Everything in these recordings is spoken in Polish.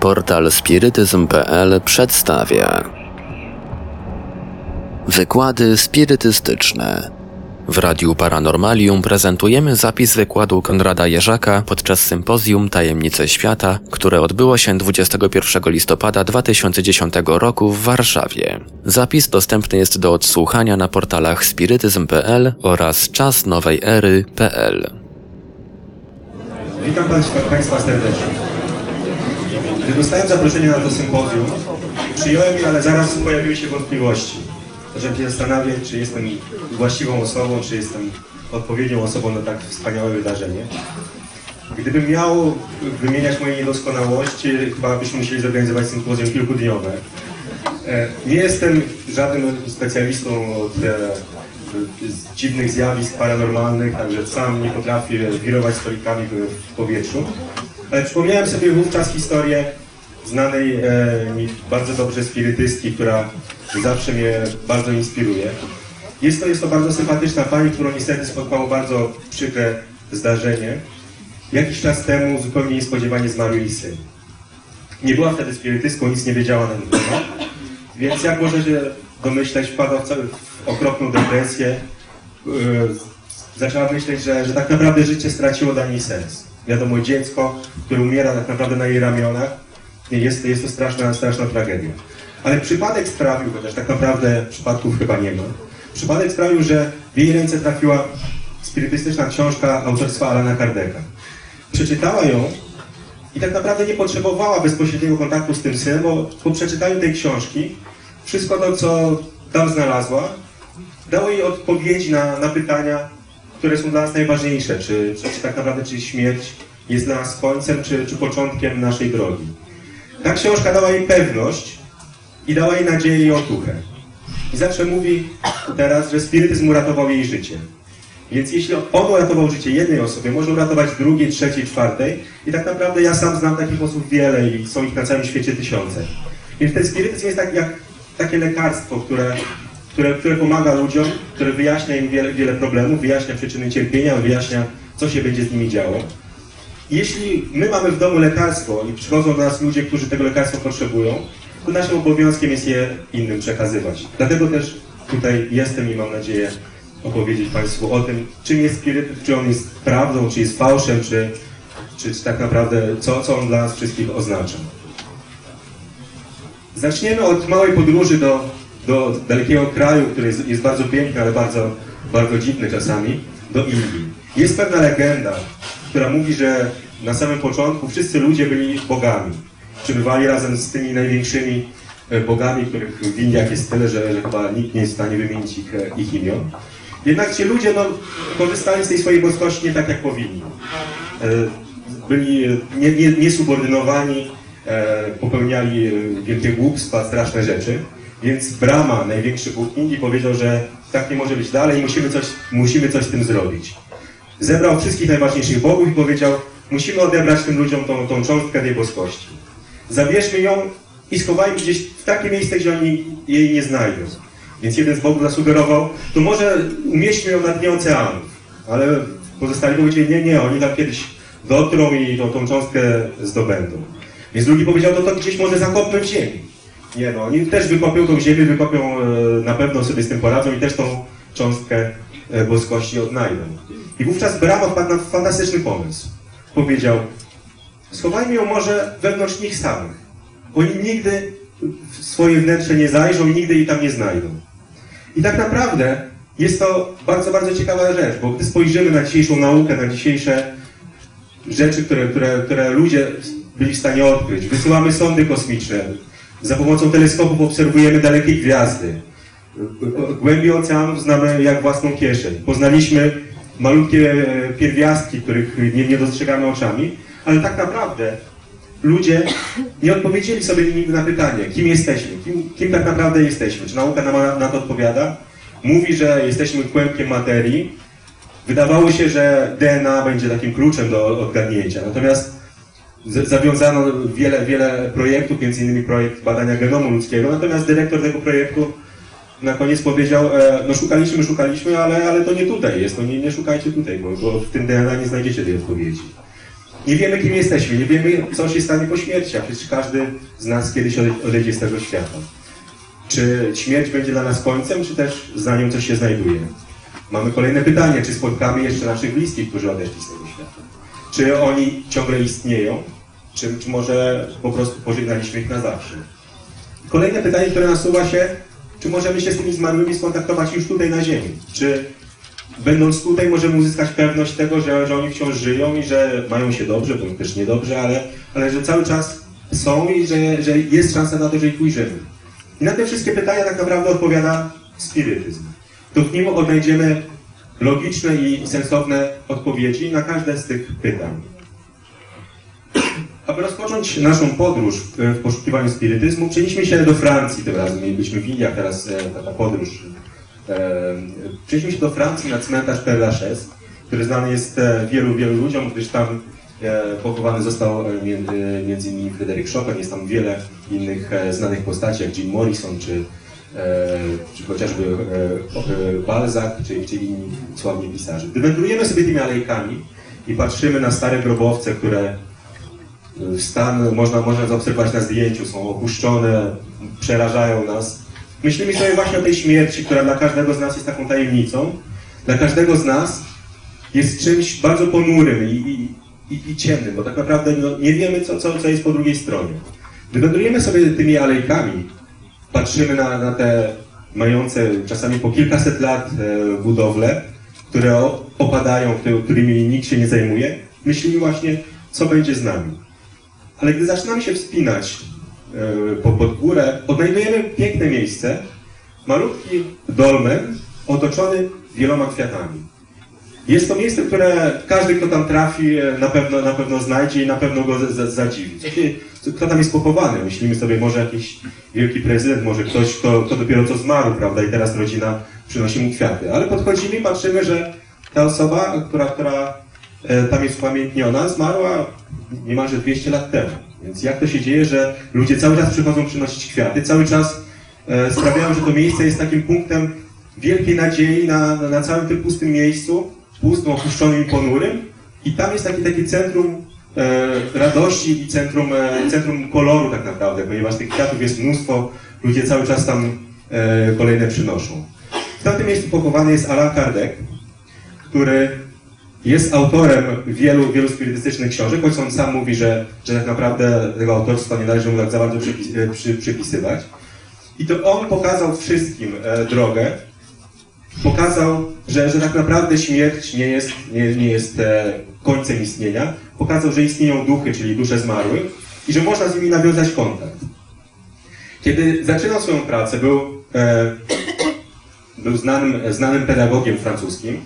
Portal spirytyzm.pl przedstawia Wykłady spirytystyczne. W Radiu Paranormalium prezentujemy zapis wykładu Konrada Jerzaka podczas sympozjum Tajemnice Świata, które odbyło się 21 listopada 2010 roku w Warszawie. Zapis dostępny jest do odsłuchania na portalach spirytyzm.pl oraz czasnowejery.pl. Witam Państwa, serdecznie. Gdy dostałem zaproszenie na to sympozjum, przyjąłem je, ale zaraz pojawiły się wątpliwości. Zacząłem się zastanawiać, czy jestem właściwą osobą, czy jestem odpowiednią osobą na tak wspaniałe wydarzenie. Gdybym miał wymieniać moje niedoskonałości, chyba byśmy musieli zorganizować sympozjum kilkudniowe. E, Nie jestem żadnym specjalistą od e, dziwnych zjawisk paranormalnych, także sam nie potrafię wirować stolikami w powietrzu. Ale przypomniałem sobie wówczas historię znanej e, mi bardzo dobrze spirytystki, która zawsze mnie bardzo inspiruje. Jest to, jest to bardzo sympatyczna pani, którą niestety spotkało bardzo przykre zdarzenie. Jakiś czas temu zupełnie niespodziewanie zmarł jej syn. Nie była wtedy spirytystką, nic nie wiedziała na ten temat. Więc jak możecie domyśleć, wpadła w, ca- w okropną depresję. Yy, zaczęła myśleć, że, że tak naprawdę życie straciło dla niej sens. Wiadomo, dziecko, które umiera tak naprawdę na jej ramionach, jest, jest to straszna, straszna tragedia. Ale przypadek sprawił, chociaż tak naprawdę przypadków chyba nie ma, przypadek sprawił, że w jej ręce trafiła spirytystyczna książka autorstwa Alana Kardeka. Przeczytała ją i tak naprawdę nie potrzebowała bezpośredniego kontaktu z tym synem, bo po przeczytaniu tej książki wszystko to, co tam znalazła, dało jej odpowiedzi na, na pytania, które są dla nas najważniejsze. Czy, czy, czy tak naprawdę czy śmierć jest dla nas końcem, czy, czy początkiem naszej drogi. Ta książka dała jej pewność i dała jej nadzieję i otuchę. I zawsze mówi teraz, że spirytyzm uratował jej życie. Więc jeśli on uratował życie jednej osobie, może uratować drugiej, trzeciej, czwartej. I tak naprawdę ja sam znam takich osób wiele i są ich na całym świecie tysiące. Więc ten spirytyzm jest tak jak takie lekarstwo, które, które, które pomaga ludziom, które wyjaśnia im wiele, wiele problemów, wyjaśnia przyczyny cierpienia, wyjaśnia, co się będzie z nimi działo. Jeśli my mamy w domu lekarstwo i przychodzą do nas ludzie, którzy tego lekarstwa potrzebują, to naszym obowiązkiem jest je innym przekazywać. Dlatego też tutaj jestem i mam nadzieję opowiedzieć Państwu o tym, czym jest spirytyzm, czy on jest prawdą, czy jest fałszem, czy, czy, czy tak naprawdę co, co on dla nas wszystkich oznacza. Zaczniemy od małej podróży do, do dalekiego kraju, który jest, jest bardzo piękny, ale bardzo, bardzo dziwny czasami, do Indii. Jest pewna legenda, która mówi, że na samym początku wszyscy ludzie byli bogami. Przybywali razem z tymi największymi e, bogami, których w Indiach jest tyle, że, chyba nikt nie jest w stanie wymienić ich, e, ich imion. Jednak ci ludzie no, korzystali z tej swojej boskości nie tak, jak powinni. E, Byli e, nie- nie- niesubordynowani, popełniali wielkie głupstwa, straszne rzeczy. Więc Brahma, największy bóg Indii, powiedział, że tak nie może być dalej, musimy coś, musimy coś z tym zrobić. Zebrał wszystkich najważniejszych bogów i powiedział, musimy odebrać tym ludziom tą, tą cząstkę tej boskości. Zabierzmy ją i schowajmy gdzieś w takie miejsce, gdzie oni jej nie znajdą. Więc jeden z bogów zasugerował, to może umieśćmy ją na dnie oceanów. Ale pozostali powiedzieli, nie, nie, oni tam kiedyś dotrą i tą, tą cząstkę zdobędą. Więc drugi powiedział, to to gdzieś może zakopmy w ziemi. Nie no, oni też wykopią tą ziemię, wykopią, e, na pewno sobie z tym poradzą i też tą cząstkę e, boskości odnajdą. I wówczas Brahma wpadł na fantastyczny pomysł. Powiedział, schowajmy ją może wewnątrz nich samych. Oni nigdy w swoje wnętrze nie zajrzą i nigdy jej tam nie znajdą. I tak naprawdę jest to bardzo, bardzo ciekawa rzecz, bo gdy spojrzymy na dzisiejszą naukę, na dzisiejsze rzeczy, które, które, które ludzie byli w stanie odkryć, wysyłamy sondy kosmiczne, za pomocą teleskopów obserwujemy dalekie gwiazdy, głębi oceanów znamy jak własną kieszeń. Poznaliśmy malutkie e, pierwiastki, których nie, nie dostrzegamy oczami, ale tak naprawdę ludzie nie odpowiedzieli sobie nigdy na pytanie, kim jesteśmy, kim, kim tak naprawdę jesteśmy. Czy nauka nam na, to odpowiada? Mówi, że jesteśmy kłębkiem materii. Wydawało się, że DNA będzie takim kluczem do odgadnięcia. Natomiast zawiązano wiele, wiele projektów, między innymi projekt badania genomu ludzkiego. Natomiast dyrektor tego projektu na koniec powiedział, e, no szukaliśmy, szukaliśmy, ale, ale to nie tutaj jest, no nie, nie szukajcie tutaj, bo, bo w tym DNA nie znajdziecie tej odpowiedzi. Nie wiemy, kim jesteśmy, nie wiemy, co się stanie po śmierci, a przecież każdy z nas kiedyś ode- odejdzie z tego świata. Czy śmierć będzie dla nas końcem, czy też za nią coś się znajduje? Mamy kolejne pytanie, czy spotkamy jeszcze naszych bliskich, którzy odeszli z tego świata? Czy oni ciągle istnieją, czy, czy może po prostu pożegnaliśmy ich na zawsze? Kolejne pytanie, które nasuwa się, czy możemy się z tymi zmarłymi skontaktować już tutaj na Ziemi? Czy będąc tutaj możemy uzyskać pewność tego, że, że oni wciąż żyją i że mają się dobrze, bądź też niedobrze, ale, ale że cały czas są i że, że jest szansa na to, że ich ujrzymy? I na te wszystkie pytania tak naprawdę odpowiada spirytyzm. To w nim odnajdziemy logiczne i sensowne odpowiedzi na każde z tych pytań. Aby rozpocząć naszą podróż w, poszukiwaniu spirytyzmu, przenieśmy się do Francji tym razem. Byliśmy w Indiach, teraz e, taka podróż. E, przenieśmy się do Francji na cmentarz Père Lachaise, który znany jest e, wielu, wielu ludziom, gdyż tam pochowany został między, między innymi Fryderyk Chopin. Jest tam wiele innych znanych postaci, jak Jim Morrison, czy, czy chociażby Balzac, czy, czy inni sławni pisarze. Gdy wędrujemy sobie tymi alejkami i patrzymy na stare grobowce, które stan można, można zaobserwować na zdjęciu, są opuszczone, przerażają nas. Myślimy sobie właśnie o tej śmierci, która dla każdego z nas jest taką tajemnicą. Dla każdego z nas jest czymś bardzo ponurym i, i, i, ciemnym, bo tak naprawdę no, nie wiemy, co, co, co jest po drugiej stronie. Gdy wędrujemy sobie tymi alejkami, patrzymy na, na te mające czasami po kilkaset lat e, budowle, które opadają, któ- którymi nikt się nie zajmuje, myślimy właśnie, co będzie z nami. Ale gdy zaczynamy się wspinać e, po, pod górę, odnajdujemy piękne miejsce, malutki dolmen otoczony wieloma kwiatami. Jest to miejsce, które każdy, kto tam trafi, e, na pewno, na pewno znajdzie i na pewno go zadziwi. Kto tam jest pochowany? Myślimy sobie, może jakiś wielki prezydent, może ktoś, kto, kto dopiero co zmarł, prawda, i teraz rodzina przynosi mu kwiaty. Ale podchodzimy i patrzymy, że ta osoba, która, która tam jest upamiętniona, zmarła niemalże 200 lat temu. Więc jak to się dzieje, że ludzie cały czas przychodzą przynosić kwiaty, cały czas e, sprawiają, że to miejsce jest takim punktem wielkiej nadziei na, na, całym tym pustym miejscu, pustym, opuszczonym i ponurym. I tam jest takie, takie centrum e, radości i centrum, e, centrum koloru tak naprawdę, ponieważ tych kwiatów jest mnóstwo, ludzie cały czas tam e, kolejne przynoszą. W tamtym miejscu pochowany jest Alain Kardec, który jest autorem wielu, wielu spirytystycznych książek, choć on sam mówi, że, że tak naprawdę tego autorstwa nie należy mu tak za bardzo e, przy, przypisywać. I to on pokazał wszystkim e, drogę, pokazał, że, że tak naprawdę śmierć nie jest, nie, nie jest e, końcem istnienia, pokazał, że istnieją duchy, czyli dusze zmarłych i że można z nimi nawiązać kontakt. Kiedy zaczynał swoją pracę, był, e, był znanym, znanym pedagogiem francuskim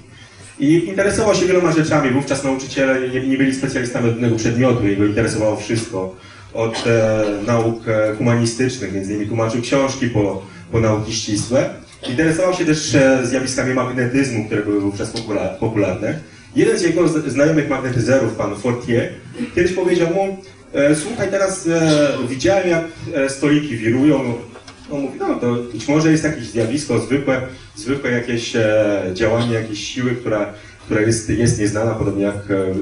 i interesował się wieloma rzeczami. Wówczas nauczyciele nie, nie byli specjalistami od jednego przedmiotu, jego interesowało wszystko. Od e, nauk e, humanistycznych, między innymi tłumaczył książki po, po nauki ścisłe. Interesował się też e, zjawiskami magnetyzmu, które były wówczas popular, popularne. Jeden z jego znajomych magnetyzerów, pan Fortier, kiedyś powiedział mu, e, słuchaj, teraz e, widziałem jak stoliki wirują. On mówi, no to być może jest jakieś zjawisko zwykłe, zwykłe jakieś e, działanie, jakieś siły, która, która jest, jest nieznana, podobnie jak e,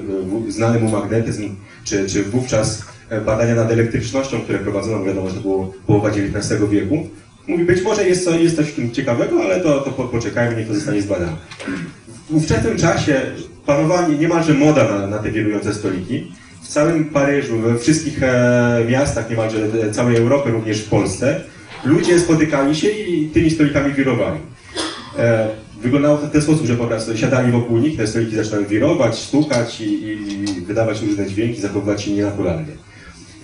znany mu magnetyzm, czy, czy wówczas e, badania nad elektrycznością, które prowadzono, wiadomo, że to było połowa XIX wieku. Mówi, być może jest, co- jest coś w tym ciekawego, ale to, to po- poczekajmy, niech to zostanie zbadane. W ówczesnym czasie panowała nie- niemalże moda na, na te wirujące stoliki. W całym Paryżu, we wszystkich miastach, niemalże całej Europy, również w Polsce, ludzie spotykali się i tymi stolikami wirowali. E, wyglądało to w ten sposób, że po prostu siadali wokół nich, te stoliki zaczynały wirować, stukać i, i, wydawać różne dźwięki, zachowywać się nienaturalnie.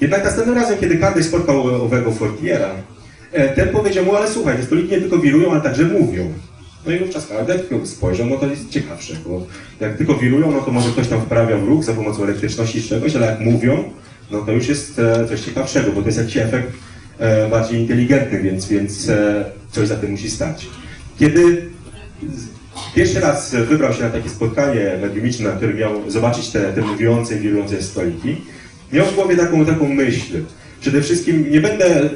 Jednak następnym razem, kiedy Kardec spotkał owego Fortiera, e, ten powiedział mu, ale słuchaj, te stoliki nie tylko wirują, ale także mówią. No i wówczas Kardec spojrzał, no to jest ciekawsze, bo jak tylko wirują, no to może ktoś tam wprawia w ruch za pomocą elektryczności czegoś, ale jak mówią, no to już jest e, coś ciekawszego, bo to jest jakiś efekt bardziej inteligentny, więc, więc coś za tym musi stać. Kiedy pierwszy raz wybrał się na takie spotkanie mediumiczne, na którym miał zobaczyć te, te mówiące i wirujące stoliki, miał w głowie taką, taką myśl. Przede wszystkim nie będę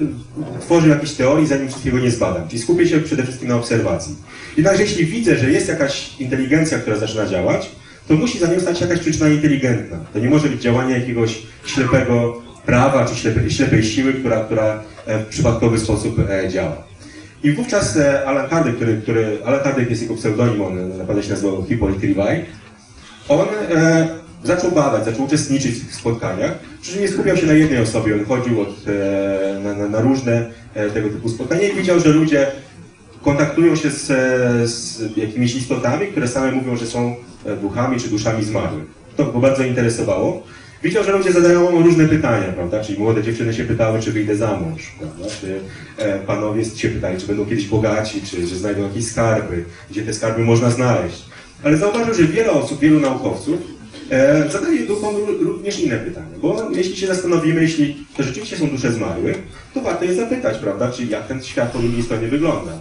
tworzył jakichś teorii, zanim wszystkiego nie zbadam. Czyli skupię się przede wszystkim na obserwacji. Jednakże jeśli widzę, że jest jakaś inteligencja, która zaczyna działać, to musi za nią stać jakaś przyczyna inteligentna. To nie może być działanie jakiegoś ślepego prawa czy ślepej, ślepej siły, która, która e, w przypadkowy sposób e, działa. I wówczas e, Alan Kardec, który, który Alan Kardec jest jego pseudonim, on naprawdę się nazywał Hippolyte Rivail, on e, zaczął badać, zaczął uczestniczyć w spotkaniach, przy czym nie skupiał się na jednej osobie, on chodził od, e, na, na, na różne e, tego typu spotkania i widział, że ludzie kontaktują się z, e, z jakimiś istotami, które same mówią, że są e, duchami czy duszami zmarłych. To go bardzo interesowało. Widział, że ludzie zadają różne pytania, prawda? Czyli młode dziewczyny się pytały, czy wyjdę za mąż, prawda? Czy e, panowie się pytali, czy będą kiedyś bogaci, czy że znajdą jakieś skarby, gdzie te skarby można znaleźć. Ale zauważył, że wiele osób, wielu naukowców e, zadaje duchom ró- również inne pytania. Bo jeśli się zastanowimy, jeśli to rzeczywiście są dusze zmarłych, to warto je zapytać, prawda? Czy jak ten świat po drugiej stronie wygląda.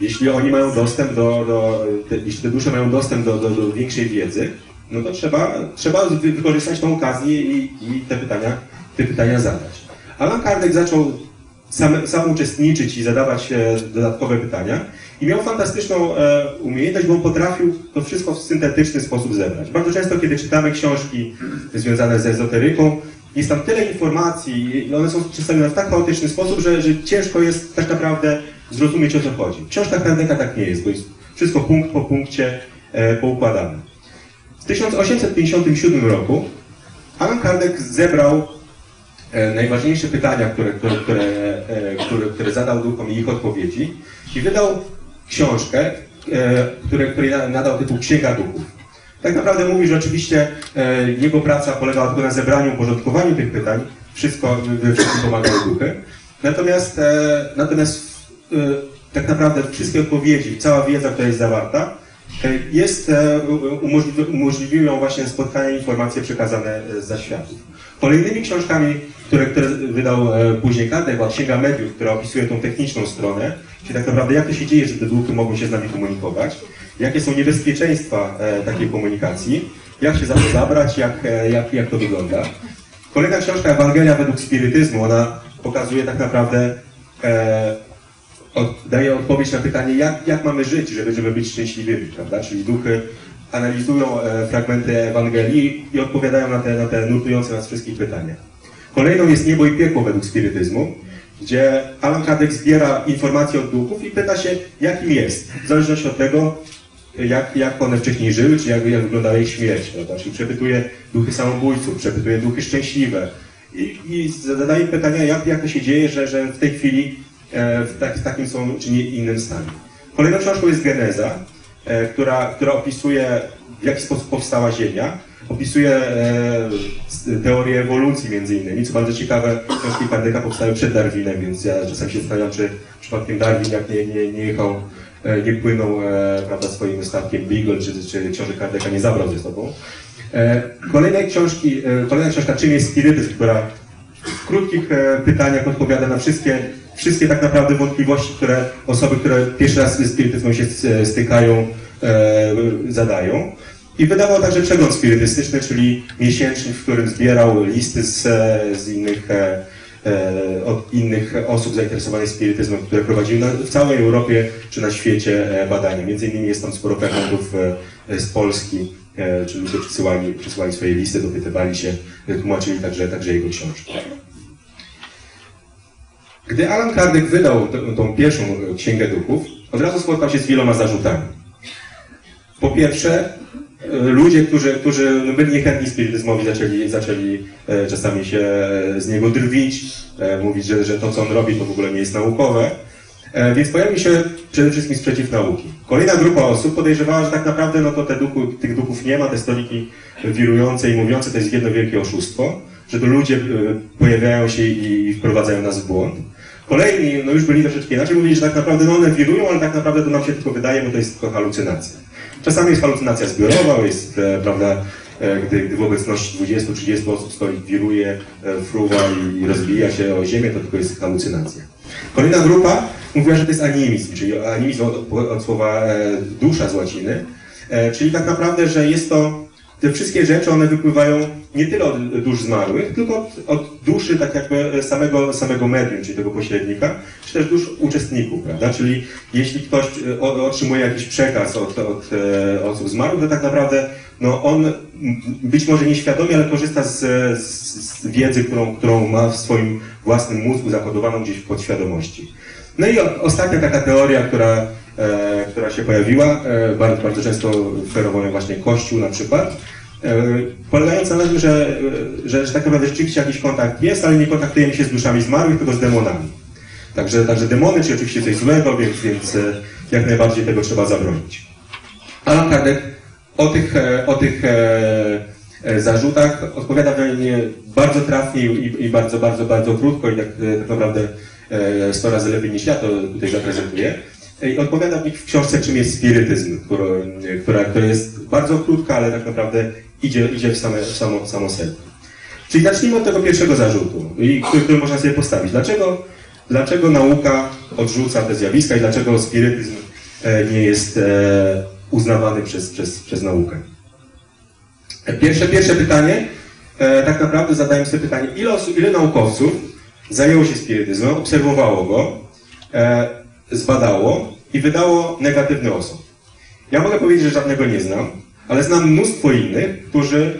Jeśli oni mają dostęp do, do te, jeśli te dusze mają dostęp do, do, do większej wiedzy, no to trzeba, trzeba wy- wykorzystać tą okazję i, i te, pytania, te pytania zadać. Alan Kardec zaczął sam, sam uczestniczyć i zadawać e, dodatkowe pytania i miał fantastyczną e, umiejętność, bo potrafił to wszystko w syntetyczny sposób zebrać. Bardzo często, kiedy czytamy książki związane z ezoteryką, jest tam tyle informacji i one są przedstawione w tak chaotyczny sposób, że, że ciężko jest tak naprawdę zrozumieć o co chodzi. W książkach Kardeka tak nie jest, bo jest wszystko punkt po punkcie e, poukładane. W 1857 roku Alan Kardec zebrał e, najważniejsze pytania, które, które, e, które, które zadał duchom i ich odpowiedzi i wydał książkę, e, które, której na- nadał tytuł Księga Duchów. Tak naprawdę mówi, że oczywiście jego praca polegała tylko na zebraniu, uporządkowaniu tych pytań, wszystko, we wszystkim pomagały duchy. Natomiast, natomiast tak naprawdę wszystkie odpowiedzi, cała wiedza, która jest zawarta, jest, e, umożliwi, umożliwiują właśnie spotkania i informacje przekazane e, z zaświatów. Kolejnymi książkami, które, które wydał e, później Kardec, była Księga Mediów, która opisuje tą techniczną stronę, czyli tak naprawdę jak to się dzieje, że te duchy mogą się z nami komunikować, jakie są niebezpieczeństwa e, takiej komunikacji, jak się za to zabrać, jak, e, jak, jak to wygląda. Kolejna książka Ewangelia według spirytyzmu, ona pokazuje tak naprawdę, e, od, daje odpowiedź na pytanie, jak, jak mamy żyć, żeby, żeby być szczęśliwymi, prawda? Czyli duchy analizują e, fragmenty Ewangelii i odpowiadają na te, na te nurtujące nas wszystkich pytania. Kolejną jest Niebo i Piekło według spirytyzmu, gdzie Alan Kardec zbiera informacje od duchów i pyta się, jakim jest, w zależności od tego, jak, jak one wcześniej żyły, czy jak, jak wyglądała ich śmierć, prawda? Czyli przepytuje duchy samobójców, przepytuje duchy szczęśliwe i, i zadaje pytania, jak, jak to się dzieje, że, że w tej chwili w, tak, w takim są czy nie innym stanie. Kolejną książką jest Geneza, e, która, która opisuje, w jaki sposób powstała Ziemia, opisuje e, teorię ewolucji między innymi, co bardzo ciekawe, książki Kardeka powstały przed Darwinem, więc ja czasem się zastanawiam, czy przypadkiem Darwin jak nie, nie, nie jechał, e, nie płynął e, prawda, swoim statkiem Beagle, czy, czy książek Kardeka nie zabrał ze sobą. E, kolejne książki, e, kolejna książka Czym jest spirytyzm, która w krótkich e, pytaniach odpowiada na wszystkie, wszystkie tak naprawdę wątpliwości, które osoby, które pierwszy raz ze spirytyzmem się stykają, e, zadają. I wydawał także przegląd spirytystyczny, czyli miesięcznik, w którym zbierał listy z, z innych, e, e, od innych osób zainteresowanych spirytyzmem, które prowadziły na, w całej Europie czy na świecie badania. Między innymi jest tam sporo e, z Polski, czy ludzie przysyłali, przysyłali swoje listy, dopytywali się, tłumaczyli także, także jego książki. Gdy Alan Kardec wydał tą pierwszą e, Księgę Duchów, od razu spotkał się z wieloma zarzutami. Po pierwsze, e, ludzie, którzy, którzy no, byli niechętni spirytyzmowi, zaczęli, zaczęli e, czasami się z niego drwić, mówić, że, że to, co on robi, to w ogóle nie jest naukowe. Więc pojawił się przede wszystkim sprzeciw nauki. Kolejna grupa osób podejrzewała, że tak naprawdę no to te duchu, tych duchów nie ma, te stoliki wirujące i mówiące to jest jedno wielkie oszustwo, że to ludzie e, pojawiają się i wprowadzają nas w błąd. Kolejni, no już byli troszeczkę inaczej, mówili, że tak naprawdę no one wirują, ale tak naprawdę to nam się tylko wydaje, bo to jest tylko halucynacja. Czasami jest halucynacja zbiorowa, jest, e, prawda, e, gdy, gdy w obecności 20-30 osób stolik wiruje, e, fruwa i, rozbija się o ziemię, to tylko jest halucynacja. Kolejna grupa mówiła, że to jest animizm, czyli animizm od, od słowa dusza z łaciny, czyli tak naprawdę, że jest to te wszystkie rzeczy, one wypływają nie tyle od dusz zmarłych, tylko od, od duszy tak jakby samego, samego medium, czyli tego pośrednika, czy też dusz uczestników, prawda? Czyli jeśli ktoś e, otrzymuje jakiś przekaz od, od e, osób zmarłych, to tak naprawdę no on być może nieświadomie, ale korzysta z, z, z wiedzy, którą, którą ma w swoim własnym mózgu zakodowaną gdzieś w podświadomości. No i ostatnia taka teoria, która, e, która się pojawiła, e, bardzo, bardzo często oferowany właśnie Kościół na przykład, e, polegająca na tym, że, że, że tak naprawdę rzeczywiście jakiś kontakt jest, ale nie kontaktujemy się z duszami zmarłych, tylko z demonami. Także, także demony, czy oczywiście coś złego, więc, więc jak najbardziej tego trzeba zabronić. Alan Kardec o tych, o tych zarzutach odpowiada we mnie bardzo trafnie i, i bardzo, bardzo, bardzo krótko i tak, tak naprawdę e, 100 razy lepiej niż ja to tutaj zaprezentuję. E, I odpowiada w w książce, czym jest spirytyzm, która, która, która jest bardzo krótka, ale tak naprawdę idzie, idzie w, same, w samo, samo sedno. Czyli zacznijmy od tego pierwszego zarzutu, który, który można sobie postawić. Dlaczego, dlaczego nauka odrzuca te zjawiska i dlaczego spirytyzm e, nie jest e, uznawany przez, przez, przez naukę? Pierwsze, pierwsze pytanie, e, tak naprawdę zadałem sobie pytanie, ile, osób, ile naukowców zajęło się spirytyzmem, obserwowało go, e, zbadało i wydało negatywny osąd. Ja mogę powiedzieć, że żadnego nie znam, ale znam mnóstwo innych, którzy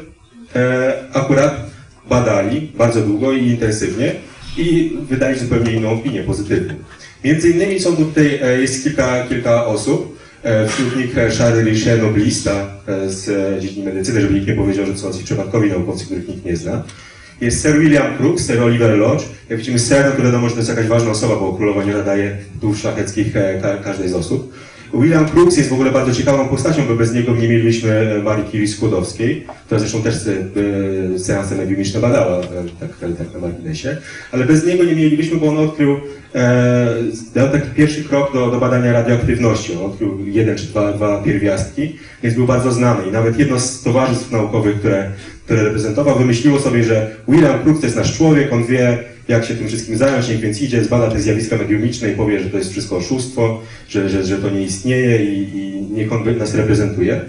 e, akurat badali bardzo długo i intensywnie i wydali zupełnie inną opinię, pozytywną. Między innymi są tutaj, e, jest kilka, kilka osób, e, wśród nich e, Charles Richer, noblista e, z e, dziedziny medycyny, żeby nikt nie powiedział, że są jacyś przypadkowi naukowcy, których nikt nie zna. Jest Sir William Crookes, Sir Oliver Lodge. Jak widzimy, Sir, no to wiadomo, że to jest jakaś ważna osoba, bo królowa nie nadaje dół szlacheckich e, ka każdej z osób. William Crookes jest w ogóle bardzo ciekawą postacią, bo bez niego nie mielibyśmy e, Marii Curie Skłodowskiej, która zresztą też e, seanse mediumiczne badała, e, tak, tak na marginesie, ale bez niego nie mielibyśmy, bo on odkrył, e, dał taki pierwszy krok do, do badania radioaktywności. On odkrył jeden czy dwa, dwa pierwiastki, więc był bardzo znany i nawet jedno z towarzystw naukowych, które, które reprezentował, wymyśliło sobie, że William Crookes to jest nasz człowiek, on wie, jak się tym wszystkim zająć, niech więc idzie, zbada te zjawiska mediumiczne i powie, że to jest wszystko oszustwo, że, że, że to nie istnieje i, i niech on nas reprezentuje.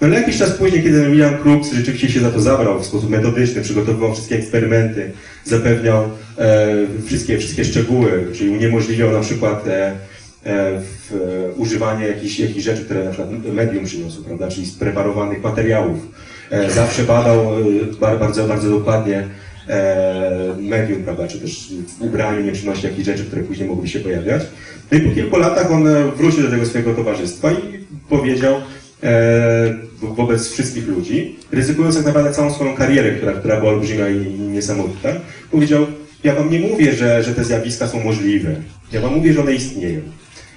No ale jakiś czas później, kiedy William Crookes rzeczywiście się za to zabrał w sposób metodyczny, przygotowywał wszystkie eksperymenty, zapewniał e, wszystkie, wszystkie szczegóły, czyli uniemożliwiał na przykład e, e, w, e, używanie jakichś, rzeczy, które na przykład medium przyniosło, prawda, czyli spreparowanych materiałów. E, zawsze badał e, bar- bardzo, bardzo dokładnie e, medium, prawda, czy też w ubraniu nie przynosi jakichś rzeczy, które później mogłyby się pojawiać. No i po kilku latach on e, wrócił do tego swojego towarzystwa i powiedział e, wo- wobec wszystkich ludzi, ryzykując tak naprawdę całą swoją karierę, która, która była olbrzymia i, niesamowita, powiedział, ja wam nie mówię, że, że te zjawiska są możliwe. Ja wam mówię, że one istnieją.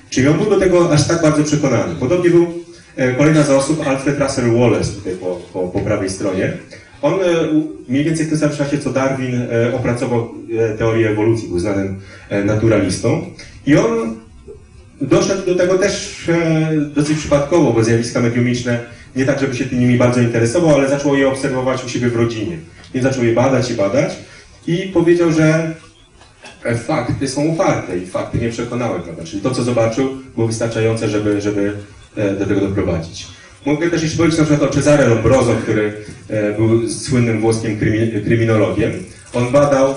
Czyli on był do tego aż tak bardzo przekonany. Podobnie był e, kolejna z osób, Alfred Russel Wallace, tutaj po, po, po prawej stronie. On e, mniej więcej w tym samym czasie co Darwin e, opracował e, teorię ewolucji, był znanym naturalistą. I on doszedł do tego też dosyć przypadkowo, bo zjawiska mediumiczne nie tak, żeby się nimi bardzo interesował, ale zaczął je obserwować u siebie w rodzinie. Więc zaczął je badać i badać i powiedział, że fakty są ufarte i fakty nie przekonały, prawda? Czyli to, co zobaczył, było wystarczające, żeby, żeby do tego doprowadzić. Mogę też jeszcze powiedzieć na przykład o Cesare Lombroso, który e, był słynnym włoskim krymi, kryminologiem. On badał,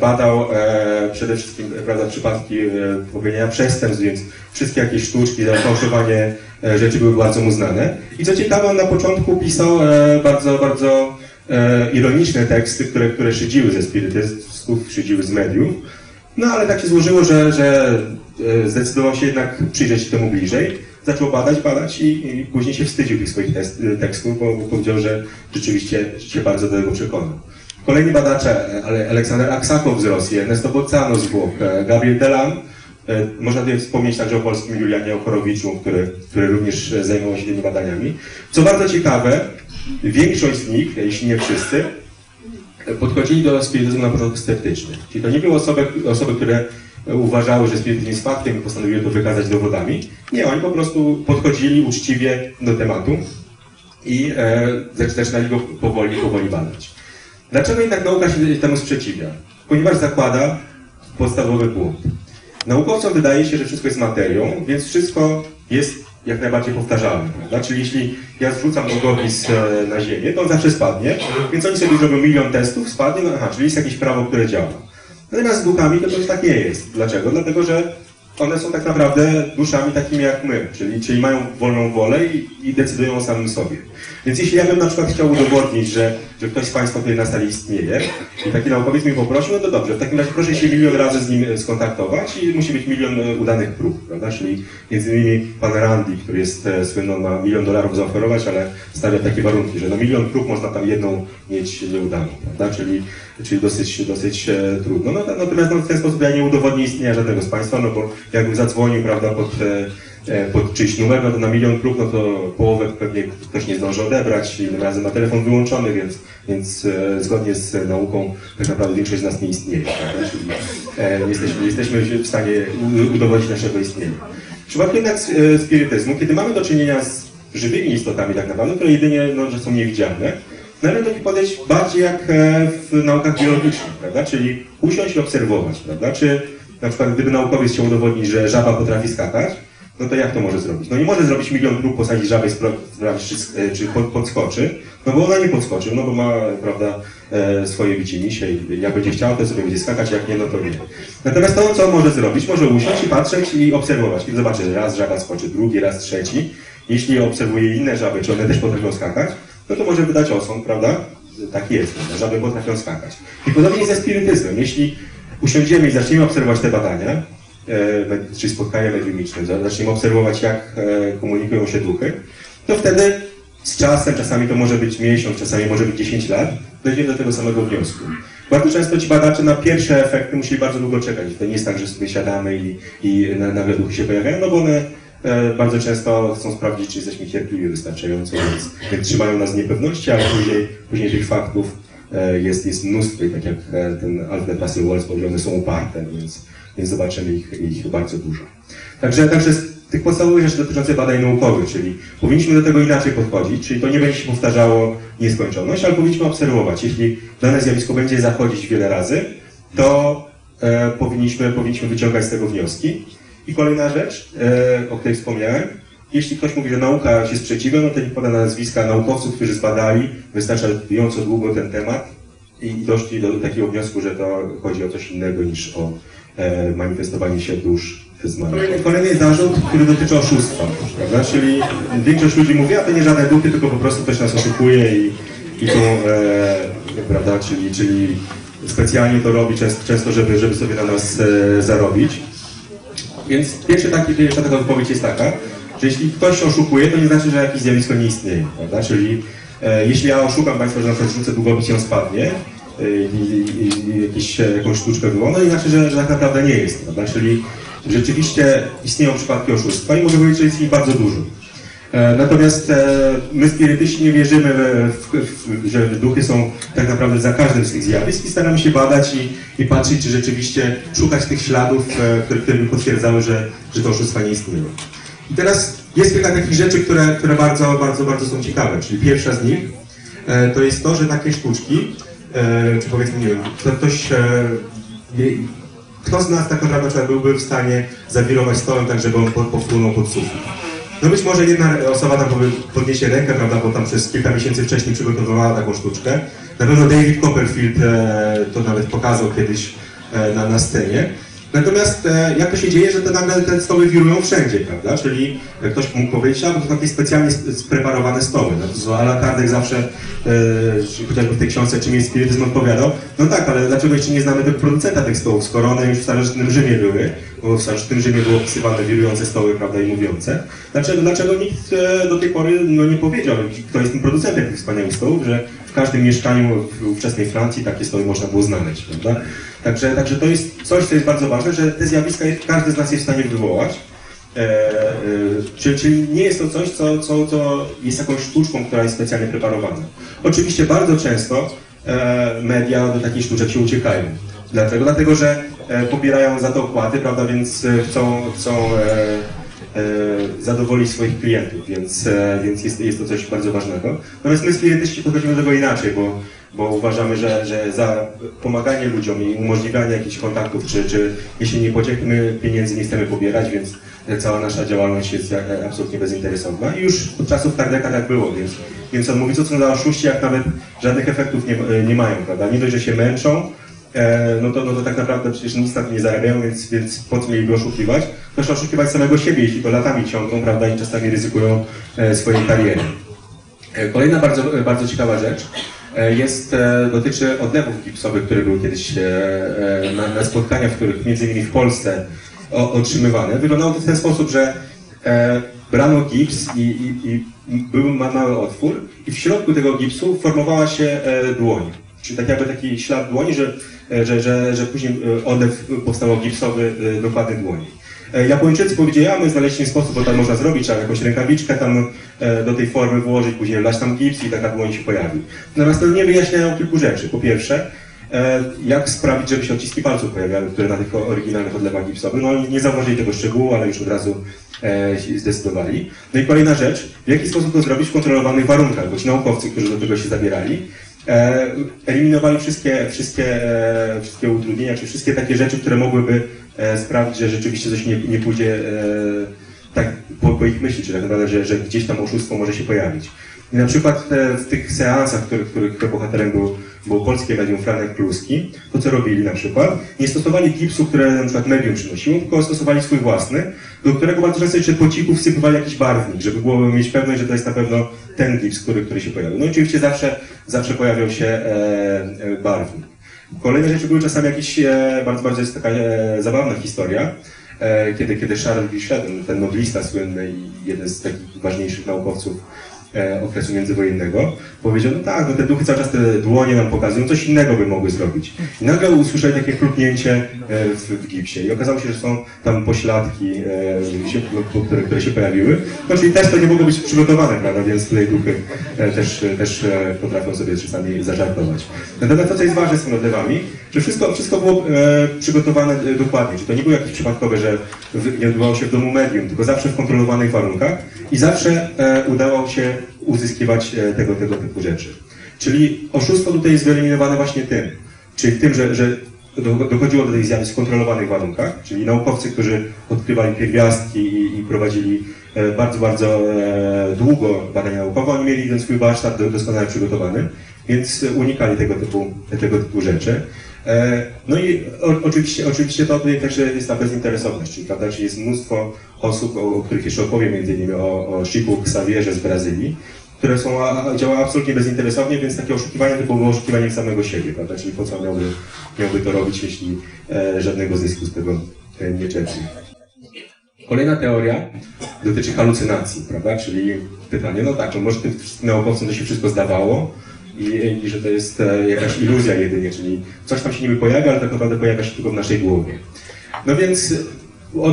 badał e, przede wszystkim prawda, przypadki e, popełnienia przestępstw, więc wszystkie jakieś sztuczki, fałszowanie rzeczy były bardzo mu znane. I co ciekawe, on na początku pisał bardzo, bardzo ironiczne teksty, które, które szydziły ze spirytystów, szydziły z mediów. No ale tak się złożyło, że, że zdecydował się jednak przyjrzeć się temu bliżej. Zaczął badać, badać i, i później się wstydził tych swoich test, tekstów, bo powiedział, że rzeczywiście się bardzo do tego przekonał. Kolejni badacze, e, ale Aleksander Aksakow z Rosji, Ernesto Bolzano z Włoch, e, Gabriel Delan. E, Można tutaj wspomnieć także o polskim Julianie Ochorowiczu, który, który również zajmował się tymi badaniami. Co bardzo ciekawe, większość z nich, jeśli nie wszyscy, podchodzili do spirytyzmu na początku sceptycznie. Czyli to nie były osoby, osoby które uważały, że spirytyzm jest faktem i postanowiły to wykazać dowodami. Nie, oni po prostu podchodzili uczciwie do tematu i e, zac- zaczynali go powoli, powoli badać. Dlaczego jednak nauka się temu sprzeciwia? Ponieważ zakłada podstawowy błąd. Naukowcom wydaje się, że wszystko jest materią, więc wszystko jest jak najbardziej powtarzalny, prawda? Czyli jeśli ja zrzucam długopis e, na ziemię, to on zawsze spadnie, więc oni sobie zrobią milion testów, spadnie, no aha, czyli jest jakieś prawo, które działa. Natomiast z duchami to, to tak nie jest. Dlaczego? Dlatego, że one są tak naprawdę duszami takimi jak my, czyli, czyli mają wolną wolę i, i decydują o samym sobie. Więc jeśli ja bym na przykład chciał udowodnić, że, że ktoś z Państwa tutaj na sali istnieje i taki naukowiec mi poprosił, no to dobrze, w takim razie proszę się milion razy z nim e, skontaktować i musi być milion e, udanych prób, prawda? Czyli między innymi pan Randy, który jest e, słynny, ma milion dolarów zaoferować, ale stawia takie warunki, że na milion prób można tam jedną mieć nieudaną, prawda? Czyli, czyli dosyć, dosyć trudno. No, natomiast no, w ten sposób ja nie udowodnię istnienia żadnego z Państwa, no bo jakbym zadzwonił, prawda, pod E, pod czyjś numer, no to na milion prób, no to połowę pewnie ktoś nie zdąży odebrać, innym razem ma telefon wyłączony, więc, więc e, zgodnie z nauką tak naprawdę większość z nas nie istnieje, prawda? Czyli e, jesteśmy, jesteśmy w stanie udowodnić naszego istnienia. W przypadku jednak e, spirytyzmu, kiedy mamy do czynienia z żywymi istotami tak naprawdę, które jedynie no, że są niewidzialne, należy do nich podejść bardziej jak e, w naukach biologicznych, prawda? Czyli usiąść i obserwować, prawda? Czy na przykład gdyby naukowiec chciał udowodnić, że żaba potrafi skakać, no to jak to może zrobić? No nie może zrobić milion prób, posadzić żabę sprawdzić, czy, czy podskoczy, no bo ona nie podskoczy, no bo ma, prawda, e, swoje bicie misie i jak będzie chciała, to sobie będzie skakać, jak nie, no to nie. Natomiast to, co może zrobić, może usiąść i patrzeć i obserwować. Kiedy zobaczy, że raz żaba skoczy, drugi, raz trzeci, jeśli obserwuje inne żaby, czy one też potrafią skakać, no to może wydać osąd, prawda? Tak jest, żaby potrafią skakać. I podobnie jest ze spirytyzmem. Jeśli usiądziemy i zaczniemy obserwować te badania, E, czy spotkania mediumiczne, zaczniemy obserwować, jak e, komunikują się duchy, to wtedy z czasem, czasami to może być miesiąc, czasami może być 10 lat, dojdziemy do tego samego wniosku. Bardzo często ci badacze na pierwsze efekty musieli bardzo długo czekać. To nie jest tak, że sobie siadamy i, i nagle duchy się pojawiają, no bo one e, bardzo często chcą sprawdzić, czy jesteśmy cierpliwi wystarczająco, więc, więc trzymają nas w niepewności, ale później, później tych faktów jest, jest mnóstwo i tak jak ten Alfred Russell Wallace one są uparte, więc więc zobaczymy ich, ich bardzo dużo. Także, także tych podstawowych rzeczy dotyczących badań naukowych, czyli powinniśmy do tego inaczej podchodzić, czyli to nie będzie się powtarzało nieskończoność, ale powinniśmy obserwować. Jeśli dane zjawisko będzie zachodzić wiele razy, to e, powinniśmy, powinniśmy wyciągać z tego wnioski. I kolejna rzecz, e, o której wspomniałem, jeśli ktoś mówi, że nauka się sprzeciwia, no to nie poda nazwiska naukowców, którzy zbadali wystarczająco długo ten temat i doszli do takiego wniosku, że to chodzi o coś innego niż o E, manifestowanie się dusz zmarłych. Kolejny zarzut, który dotyczy oszustwa, prawda? Czyli większość ludzi mówi, a to nie żadne duchy, tylko po prostu ktoś nas oszukuje i, i to, e, prawda, czyli, czyli specjalnie to robi często, często żeby, żeby sobie na nas e, zarobić. Więc pierwszy pierwsza taka odpowiedź jest taka, że jeśli ktoś oszukuje, to nie znaczy, że jakieś zjawisko nie istnieje, prawda? Czyli e, jeśli ja oszukam Państwa, że na przykład rzucę długopis i on spadnie, Y, i, jakieś, jakąś sztuczkę wywołano, inaczej, że, że tak naprawdę nie jest, prawda? Czyli rzeczywiście istnieją przypadki oszustwa i mogę powiedzieć, że jest ich bardzo dużo. E, natomiast e, my spirytyści nie wierzymy, w, w, że duchy są tak naprawdę za każdym z tych zjawisk i staramy się badać i, i patrzeć, czy rzeczywiście szukać tych śladów, e, które, które by potwierdzały, że, że to oszustwa nie istnieją. I teraz jest kilka takich rzeczy, które, które bardzo, bardzo, bardzo są ciekawe. Czyli pierwsza z nich to jest to, że takie sztuczki e, czy powiedzmy, nie wiem, kto, ktoś, e, kto z nas tak naprawdę byłby w stanie zawirować stołem tak, żeby on powpłynął pod sufit. No być może jedna osoba tam podniesie rękę, prawda, bo tam przez kilka miesięcy wcześniej przygotowywała taką sztuczkę. Na pewno David Copperfield e, to nawet pokazał kiedyś e, na, na scenie. Natomiast e, jak to się dzieje, że te nagle te stoły wirują wszędzie, prawda? Czyli ktoś mógł powiedzieć, a to takie specjalnie spreparowane stoły. No Ala Kardek zawsze, e, chociażby w tej książce Czym jest spirytyzm odpowiadał, no tak, ale dlaczego jeszcze nie znamy tego producenta tych stołów, skoro one już w starożytnym Rzymie były, bo w starożytnym Rzymie były opisywane wirujące stoły, prawda, i mówiące. Dlaczego, dlaczego nikt e, do tej pory no, nie powiedział, kto jest tym producentem tych wspaniałych stołów, że w każdym mieszkaniu w ówczesnej Francji takie stoły można było znaleźć, prawda? Także, także to jest coś, co jest bardzo ważne, że te zjawiska każdy z nas jest w stanie wywołać. E, e, czyli, czyli, nie jest to coś, co, co, co jest jakąś sztuczką, która jest specjalnie preparowana. Oczywiście bardzo często e, media do takich sztuczek się uciekają. Dlaczego? Dlatego, że e, pobierają za to opłaty, prawda, więc e, chcą, chcą e, zadowolić swoich klientów, więc, więc jest, jest to coś bardzo ważnego. Natomiast my z klientyści podchodzimy do tego inaczej, bo, bo uważamy, że, że za pomaganie ludziom i umożliwianie jakichś kontaktów, czy, czy jeśli nie pociekmy pieniędzy nie chcemy pobierać, więc cała nasza działalność jest absolutnie bezinteresowna i już od czasów Kardeka tak było, więc, więc on mówi, co są za oszuści, jak nawet żadnych efektów nie, nie mają, prawda? Nie dość, że się męczą, e, no to, no to tak naprawdę przecież nic na tym nie zarabiają, więc, więc po co mieliby oszukiwać? Też oszukiwać samego siebie, jeśli to latami ciągną, prawda, i czasami ryzykują e, swojej kariery. E, Kolejna bardzo, bardzo ciekawa rzecz jest, e, dotyczy odlewów gipsowych, które były kiedyś e, e, na, na spotkaniach, w których między innymi w Polsce o, otrzymywane. Wyglądało to w ten sposób, że e, brano gips i, i, i był ma- mały otwór i w środku tego gipsu formowała się e, dłoń. Czyli tak jakby taki ślad dłoni, że, e, że, że, że później e, odlew powstał gipsowy e, dokładny dłoni. E, Japończycy powiedzieli, a my znaleźliśmy sposób, bo tak można zrobić, trzeba jakąś rękawiczkę tam e, do tej formy włożyć, później wlać tam gips i taka dłoń się pojawi. Natomiast to nie wyjaśniają kilku rzeczy. Po pierwsze, e, jak sprawić, żeby się odciski palców pojawiały, które na tych oryginalnych odlewach gipsowych. No oni nie zauważyli tego szczegółu, ale już od razu zdecydowali. No i kolejna rzecz, w jaki sposób to zrobić w kontrolowanych warunkach, bo ci naukowcy, którzy do tego się zabierali, eliminowali wszystkie, wszystkie, e, wszystkie utrudnienia, czy wszystkie takie rzeczy, które mogłyby e, sprawić, że rzeczywiście coś nie, nie pójdzie e, tak po, po ich myśli, czy tak naprawdę, że, że gdzieś tam oszustwo może się pojawić. I na przykład e, w tych seansach, których, których bohaterem był, był polskie medium Franek Kluski, to co robili na przykład, nie stosowali gipsu, które na przykład medium przynosiło, tylko stosowali swój własny, do którego bardzo często jeszcze po cichu wsypywali jakiś barwnik, żeby było mieć pewność, że to jest na pewno ten gips, który, który się pojawił. No oczywiście zawsze, zawsze pojawiał się e, e, barwnik. Kolejne rzeczy były czasami jakieś, e, bardzo, bardzo jest taka e, zabawna historia, e, kiedy, kiedy Charles Vichet, ten, noblista słynny i jeden z takich ważniejszych naukowców okresu międzywojennego, powiedział, no tak, no te duchy cały czas te dłonie nam pokazują, coś innego by mogły zrobić. I nagle usłyszeli takie chlupnięcie e, w, w gipsie i okazało się, że są tam pośladki, e, no, które, które się pojawiły. No czyli też to nie mogło być przygotowane, prawda, więc tutaj duchy e, też, też e, potrafią sobie czasami zażartować. Natomiast to, co jest ważne z tymi odlewami, że wszystko, wszystko było e, przygotowane e, dokładnie, czyli to nie było jakieś przypadkowe, że nie odbywało się w domu medium, tylko zawsze w kontrolowanych warunkach i zawsze e, udało się uzyskiwać e, tego, tego typu rzeczy. Czyli oszustwo tutaj jest wyeliminowane właśnie tym, czyli tym, że, że do- dochodziło do tych zjawisk w kontrolowanych warunkach, czyli naukowcy, którzy odkrywali pierwiastki i, i prowadzili e, bardzo, bardzo e, długo badania naukowe, oni mieli ten swój warsztat do- doskonale przygotowany, więc unikali tego typu, tego typu rzeczy. E, No i o, oczywiście, oczywiście to też jest ta bezinteresowność, czyli, prawda, czyli jest mnóstwo osób, o, o których jeszcze opowiem, między innymi o, o Chiku Xavierze z Brazylii, które są, a, a, działają absolutnie bezinteresownie, więc takie oszukiwanie to było oszukiwanie samego siebie, prawda, czyli po co miałby, miałby to robić, jeśli e, żadnego zysku z tego e, nie czerpie. Kolejna teoria dotyczy halucynacji, prawda? Czyli pytanie, no tak, no może tym naukowcom to się wszystko zdawało i, że to jest e, jakaś iluzja jedynie, czyli coś tam się niby pojawia, ale tak naprawdę pojawia się tylko w naszej głowie. No więc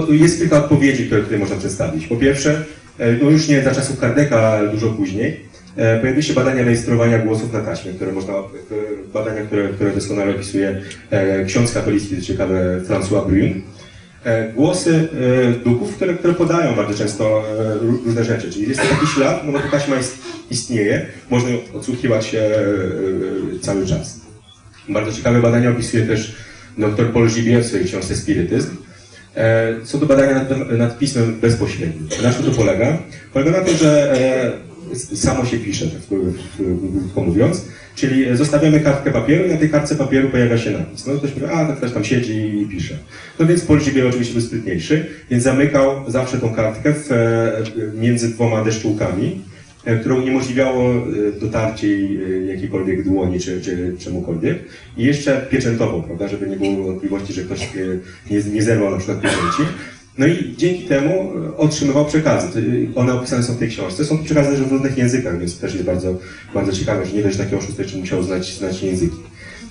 jest kilka odpowiedzi, które tutaj można przedstawić. Po pierwsze, e, no już nie za czasów Kardeka, ale dużo później, e, pojawiły się badania rejestrowania głosów na taśmie, które można, badania, które, które doskonale opisuje ksiądz katolicki, ciekawy François Brun. E, głosy e, duchów, które, które podają bardzo często e, ró- różne rzeczy. Czyli jest to taki ślad, no bo ta taśma istnieje, można ją odsłuchiwać cały czas. Bardzo ciekawe badania opisuje też dr Paul Gibier w swojej książce Spirytyzm. Są to badania nad, nad pismem bezpośrednim. Na czym to polega? Polega na tym, że samo się pisze, tak krótko mówiąc. Czyli zostawiamy kartkę papieru i na tej kartce papieru pojawia się napis. No ktoś powie, a tak ktoś tam siedzi i pisze. No więc Paul Gibier oczywiście był sprytniejszy, więc zamykał zawsze tą kartkę w, e, między dwoma deszczułkami, e, które uniemożliwiało e, dotarcie jakiejkolwiek dłoni czy, czy czemukolwiek. I jeszcze pieczętowo, prawda, żeby nie było wątpliwości, że ktoś nie, nie zerwał na przykład pieczęci. No i dzięki temu e, otrzymywał przekazy. One opisane są w tej książce. Są przekazy też w różnych językach, więc też jest bardzo, bardzo ciekawe, że nie dość takiego oszusta jeszcze musiał znać, znać języki.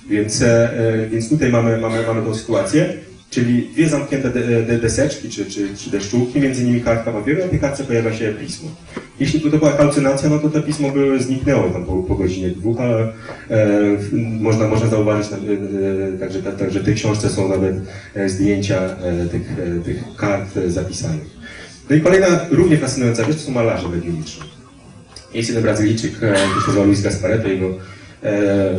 Więc, e, e, więc tutaj mamy, mamy, mamy tą sytuację, czyli dwie zamknięte de, deseczki czy, czy, czy deszczułki, między nimi kartka papieru, na tej kartce pojawia się pismo. Jeśli to była halucynacja, no to to pismo by zniknęło tam po, po godzinie dwóch, ale e, można, można zauważyć e, e, także, tak, także w tej książce są nawet e, zdjęcia e, tych, e, tych kart e, zapisanych. No i kolejna równie fascynująca rzecz to są malarze mediumiczne. Jest jeden Brazylijczyk, e, który się nazywa Luis Gasparetto, jego e,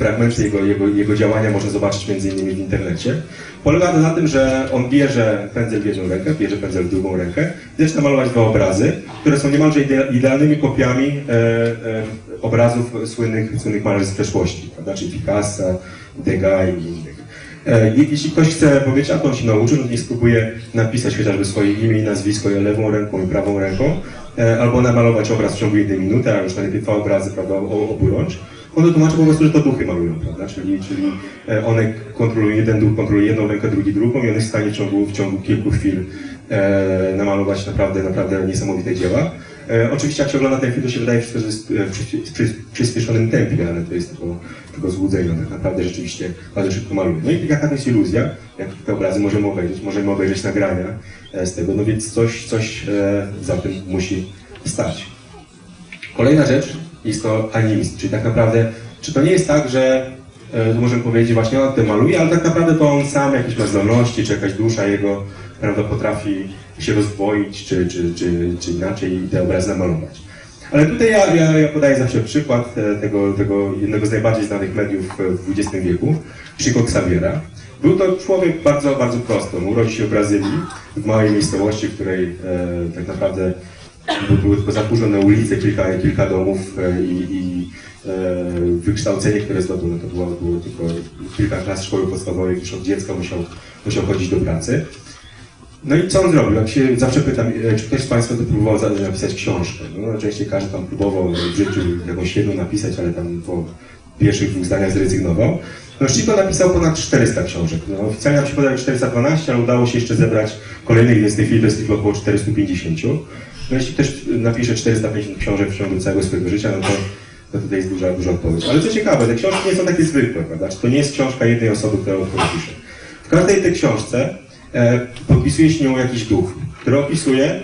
fragmenty jego, jego, jego działania można zobaczyć między innymi w internecie. Polega to na tym, że on bierze pędzel w jedną rękę, bierze pędzel w drugą rękę zaczyna malować dwa obrazy, które są niemalże ide, idealnymi kopiami e, e, obrazów słynnych, słynnych malarzy z przeszłości, prawda? czyli Picassa, Degas i innych. E, jeśli ktoś chce powiedzieć, a to on się nauczył, no to niech spróbuje napisać chociażby swoje imię i nazwisko lewą ręką i prawą ręką, e, albo namalować obraz w ciągu jednej minuty, a już najlepiej dwa obrazy, prawda, oburącz. On tłumaczy po prostu, że to duchy malują, prawda? Czyli, czyli e, one kontrolują, jeden duch kontroluje jedną rękę, drugi drugą i on jest w stanie w ciągu, w ciągu kilku chwil e, namalować naprawdę, naprawdę niesamowite dzieła. E, oczywiście jak się ogląda ten film, to się wydaje wszystko, że jest e, w przy, przy, przyspieszonym tempie, ale to jest tylko, tylko złudzenie. Tak naprawdę rzeczywiście bardzo szybko maluje. No i jaka to jest iluzja, jak te obrazy możemy obejrzeć, możemy obejrzeć nagrania e, z tego, no więc coś, coś e, za tym musi stać. Kolejna rzecz jest to animizm, czyli tak naprawdę, czy to nie jest tak, że e, możemy powiedzieć właśnie on te maluje, ale tak naprawdę to on sam jakieś ma zdolności, czy jakaś dusza jego prawda, potrafi się rozwoić, czy, czy, czy, czy inaczej te obrazy namalować. Ale tutaj ja, ja, ja podaję zawsze przykład e, tego, tego jednego z najbardziej znanych mediów w XX wieku, Chico Xaviera. Był to człowiek bardzo, bardzo prosty. Urodził się w Brazylii, w małej miejscowości, w której e, tak naprawdę były tylko zakurzone ulice, kilka, kilka domów e, i, i e, wykształcenie, które zdobył, no to było, było tylko kilka klas szkoły podstawowej, już od dziecka musiał, musiał chodzić do pracy. No i co on zrobił? Jak się zawsze pytam, e, czy ktoś z Państwa to próbował napisać książkę? No najczęściej każdy tam próbował w życiu jakąś jedną napisać, ale tam po pierwszych dwóch zdaniach zrezygnował. No Szczyko napisał ponad 400 książek. No, oficjalnie nam się podaje 412, ale udało się jeszcze zebrać kolejne, ile z tej chwili to jest tylko około 450. No jeśli ktoś napisze 450 książek w ciągu całego swojego życia, no to, to tutaj jest duża, duża odpowiedź. Ale co ciekawe, te książki nie są takie zwykłe, prawda? To nie jest książka jednej osoby, która o pisze. W każdej tej książce e, podpisuje się nią jakiś duch, który opisuje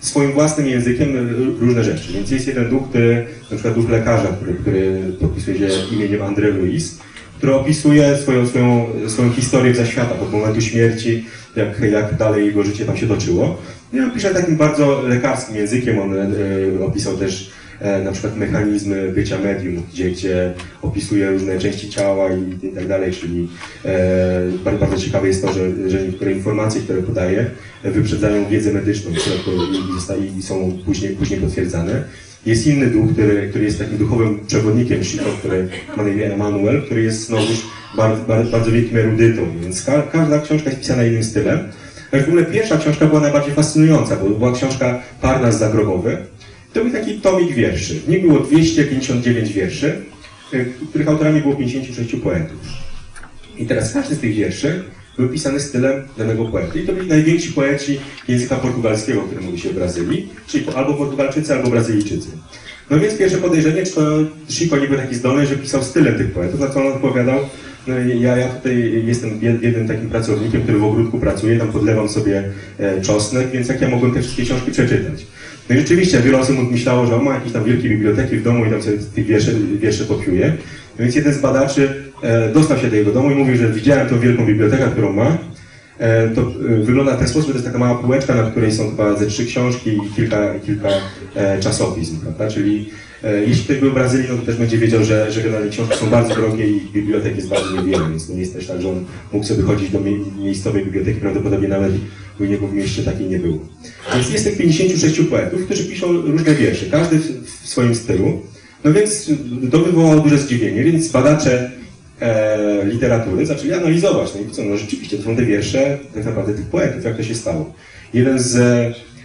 swoim własnym językiem różne rzeczy. Więc jest jeden duch, który, na przykład duch lekarza, który, który podpisuje się imieniem André Louis, który opisuje swoją, swoją, swoją historię zaświata od momentu śmierci, jak, jak dalej jego życie tam się toczyło. I on pisze takim bardzo lekarskim językiem, on e, opisał też e, na przykład mechanizmy bycia medium, gdzie, gdzie opisuje różne części ciała i, i tak dalej, czyli e, bardzo, bardzo ciekawe jest to, że, że niektóre informacje, które podaje, wyprzedzają wiedzę medyczną i, i są później, później potwierdzane. Jest inny duch, który, który jest takim duchowym przewodnikiem Shiko, który ma na imię Emanuel, który jest znowuż bardzo, bardzo, bardzo wielkim erudytą, więc ka każda książka jest pisana innym stylem. Ale w ogóle pierwsza książka była najbardziej fascynująca, bo była książka Parnas Zagrobowy. To był taki tomik wierszy. W nim było 259 wierszy, których autorami było 56 poetów. I teraz każdy z tych wierszy był pisany stylem danego poety. I to byli najwięksi poeci języka portugalskiego, który mówi się w Brazylii, czyli albo Portugalczycy, albo Brazylijczycy. No więc pierwsze podejrzenie, czy to Chico nie był taki zdolny, że pisał stylem tych poetów, na co on odpowiadał, no ja, ja tutaj jestem jednym takim pracownikiem, który w ogródku pracuje, tam podlewam sobie e, czosnek, więc jak ja mogłem te wszystkie książki przeczytać? No i rzeczywiście wiele osób myślało, że on ma jakieś tam wielkie biblioteki w domu i tam sobie tych wierszy, wierszy kopiuje. Więc jeden z badaczy e, dostał się do jego domu i mówił, że widziałem tą wielką bibliotekę, którą ma. E, to e, wygląda w ten sposób, że to jest taka mała półeczka, na której są chyba ze trzy książki i kilka, kilka czasopism, prawda? Czyli jeśli ktoś był no to też będzie wiedział, że, że generalnie książki są bardzo drogie i bibliotek jest bardzo niewiele, więc nie jest też tak, że on mógł sobie chodzić do mie miejscowej biblioteki, prawdopodobnie nawet u niego w mieście takiej nie było. Więc jest tych 56 poetów, którzy piszą różne wiersze, każdy w swoim stylu. No więc to wywołało duże zdziwienie, więc badacze e, literatury zaczęli analizować. No i co, no rzeczywiście, to są te wiersze tak naprawdę tych poetów, jak to się stało. Jeden z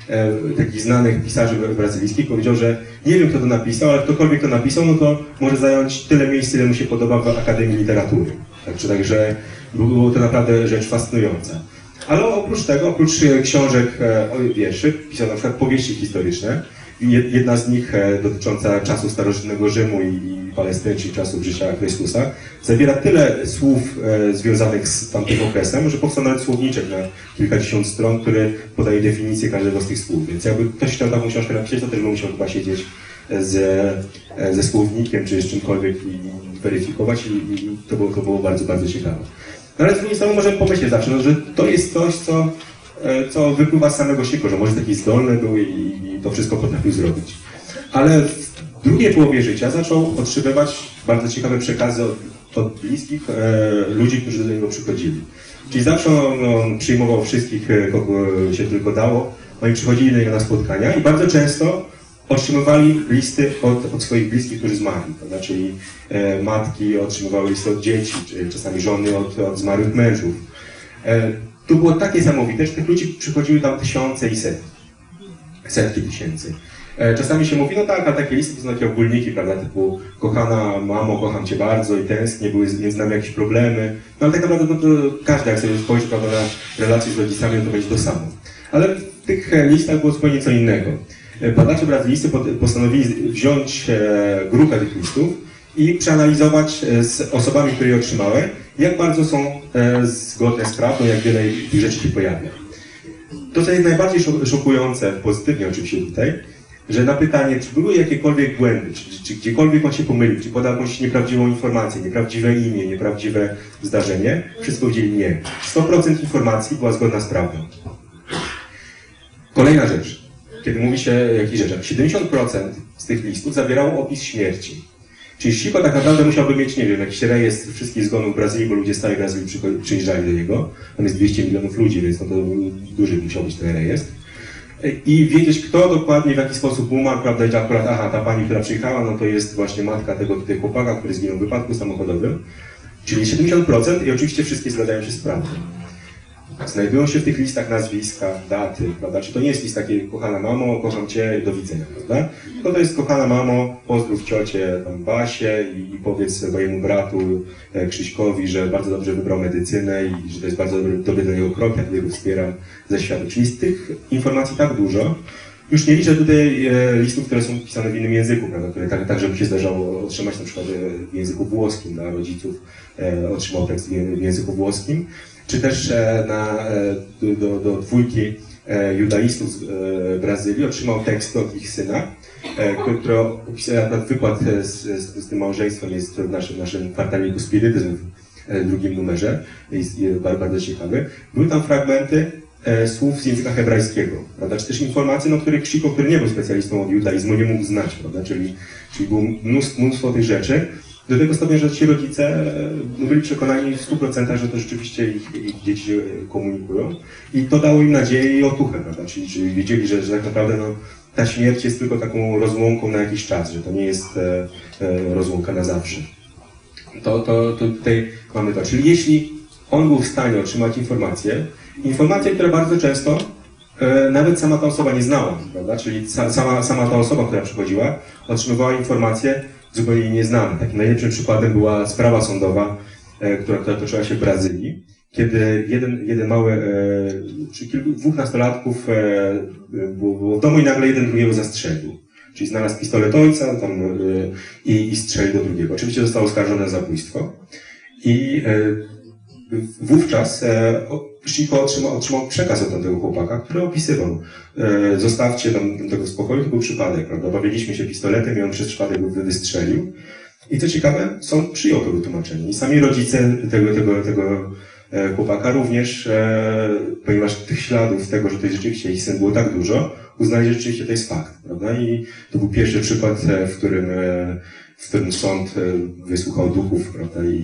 e, takich znanych pisarzy brazylijskich powiedział, że nie wiem, kto to napisał, ale ktokolwiek to napisał, no to może zająć tyle miejsc, ile mu się podoba w Akademii Literatury. Także, także było to naprawdę rzecz fascynująca. Ale oprócz tego, oprócz książek e, wierszy, pisał na przykład powieści historyczne. Jedna z nich e, dotycząca czasu starożytnego Rzymu i Palestyny, czyli czasów życia Chrystusa, zawiera tyle słów e, związanych z tamtym okresem, że powstał nawet słowniczek na kilkadziesiąt stron, który podaje definicję każdego z tych słów. Więc jakby ktoś chciał taką książkę napisać, to też by musiał chyba siedzieć ze, ze słownikiem, czy z czymkolwiek i weryfikować i, i to, było, to było bardzo, bardzo ciekawe. No ale z drugiej strony możemy pomyśleć zawsze, no, że to jest coś, co e, co wypływa z samego Shiko, że może taki zdolny był i, i to wszystko potrafił zrobić. Ale w drugiej połowie życia zaczął otrzymywać bardzo ciekawe przekazy od, od bliskich e, ludzi, którzy do niego przychodzili. Czyli zawsze on, on przyjmował wszystkich, e, kogo się tylko dało. Oni przychodzili do niego na spotkania i bardzo często otrzymywali listy od, od swoich bliskich, którzy zmarli. Prawda? Czyli e, matki otrzymywały listy od dzieci, czasami żony od, od zmarłych mężów. E, to było tak niesamowite, że tych ludzi przychodziły tam tysiące i setki. Setki tysięcy. E, czasami się mówi, no tak, a takie listy to są takie ogólniki, prawda, typu kochana mamo, kocham cię bardzo i tęsknię, były między nami jakieś problemy. No ale tak naprawdę no, to każdy, jak sobie spojrzy prawda, na relacje z rodzicami, no to będzie to samo. Ale w tych e, listach było zupełnie co innego. E, Badacze brazylijscy pod- postanowili wziąć e, grupę tych listów i przeanalizować e, z osobami, które je otrzymały, jak bardzo są e, zgodne z prawdą, jak wiele tych rzeczy się pojawia. To, co jest najbardziej szok- szokujące, pozytywnie oczywiście tutaj, że na pytanie, czy były jakiekolwiek błędy, czy, czy, gdziekolwiek on się pomylił, czy podał jakąś nieprawdziwą informację, nieprawdziwe imię, nieprawdziwe zdarzenie, wszyscy powiedzieli nie. 100% informacji była zgodna z prawdą. Kolejna rzecz. Kiedy mówi się o jakichś rzeczach, 70% z tych listów zawierało opis śmierci. Czyli Chico tak naprawdę musiałby mieć, nie wiem, jakiś rejestr wszystkich zgonów w Brazylii, bo ludzie z całej Brazylii przyjeżdżali do niego. Tam jest 200 milionów ludzi, więc no to duży musiał być ten rejestr. I wiedzieć, kto dokładnie, w jaki sposób umarł, prawda, i akurat, aha, ta pani, która przyjechała, no to jest właśnie matka tego tutaj chłopaka, który zginął w wypadku samochodowym. Czyli 70% i oczywiście wszystkie zgadzają się z prawdą. Znajdują się w tych listach nazwiska, daty, prawda? Czy to nie jest list taki, kochana mamo, kocham cię, do widzenia, prawda? Tylko to jest, kochana mamo, pozdrów ciocię tam Basię i, i powiedz mojemu bratu e, Krzyśkowi, że bardzo dobrze wybrał medycynę i że to jest bardzo dobry, dobry dla niego krok, jak jego wspieram ze świata. Czyli z tych informacji tak dużo, już nie liczę tutaj e, listów, które są pisane w innym języku, prawda, które tak, także mi się zdarzało otrzymać na przykład e, w języku włoskim dla rodziców, e, otrzymał tekst w języku włoskim, czy też na, do, do dwójki judaistów z Brazylii otrzymał tekst od ich syna, który, opisuje akurat wykład z, z, z tym małżeństwem jest w naszym, naszym kwartalniku spirytyzm w drugim numerze, jest, bardzo, ciekawy. Były tam fragmenty słów z języka hebrajskiego, prawda? Czy też informacje, no, których Krzyko, który nie był specjalistą od judaizmu, nie mógł znać, prawda? Czyli, czyli było mnóstwo, mnóstwo tych rzeczy. Do tego stopnia, że ci rodzice e, byli przekonani w 100%, że to rzeczywiście ich, ich dzieci e, komunikują. I to dało im nadzieję i otuchę, prawda? Czyli, czyli wiedzieli, że, że tak naprawdę no, ta śmierć jest tylko taką rozłąką na jakiś czas, że to nie jest e, e, rozłąka na zawsze. To, to, to tutaj mamy to. Czyli jeśli on był w stanie otrzymać informacje, informacje, które bardzo często e, nawet sama ta osoba nie znała, prawda? Czyli sa, sama, sama ta osoba, która przychodziła, otrzymywała informacje zupełnie jej nieznane. Takim najlepszym przykładem była sprawa sądowa, e, która, która toczyła się w Brazylii, kiedy jeden, jeden mały, e, czy kilku, dwóch nastolatków e, było, w domu i nagle jeden drugiego zastrzelił. Czyli znalazł pistolet ojca tam, e, i, i strzelił do drugiego. Oczywiście został oskarżony o zabójstwo. I e, wówczas e, o- Chico otrzymał, otrzymał przekaz od tamtego chłopaka, który opisywał. E, zostawcie tam tego spokoju, to był przypadek, prawda? Bawiliśmy się pistoletem i on przez przypadek wy- wystrzelił. I co ciekawe, sąd przyjął to wytłumaczenie. I sami rodzice tego, tego, tego e, chłopaka również, e, ponieważ tych śladów tego, że to jest rzeczywiście ich syn było tak dużo, uznali, że rzeczywiście to jest fakt, prawda? I to był pierwszy przykład, e, w którym, e, w którym sąd e, wysłuchał duchów, prawda? I,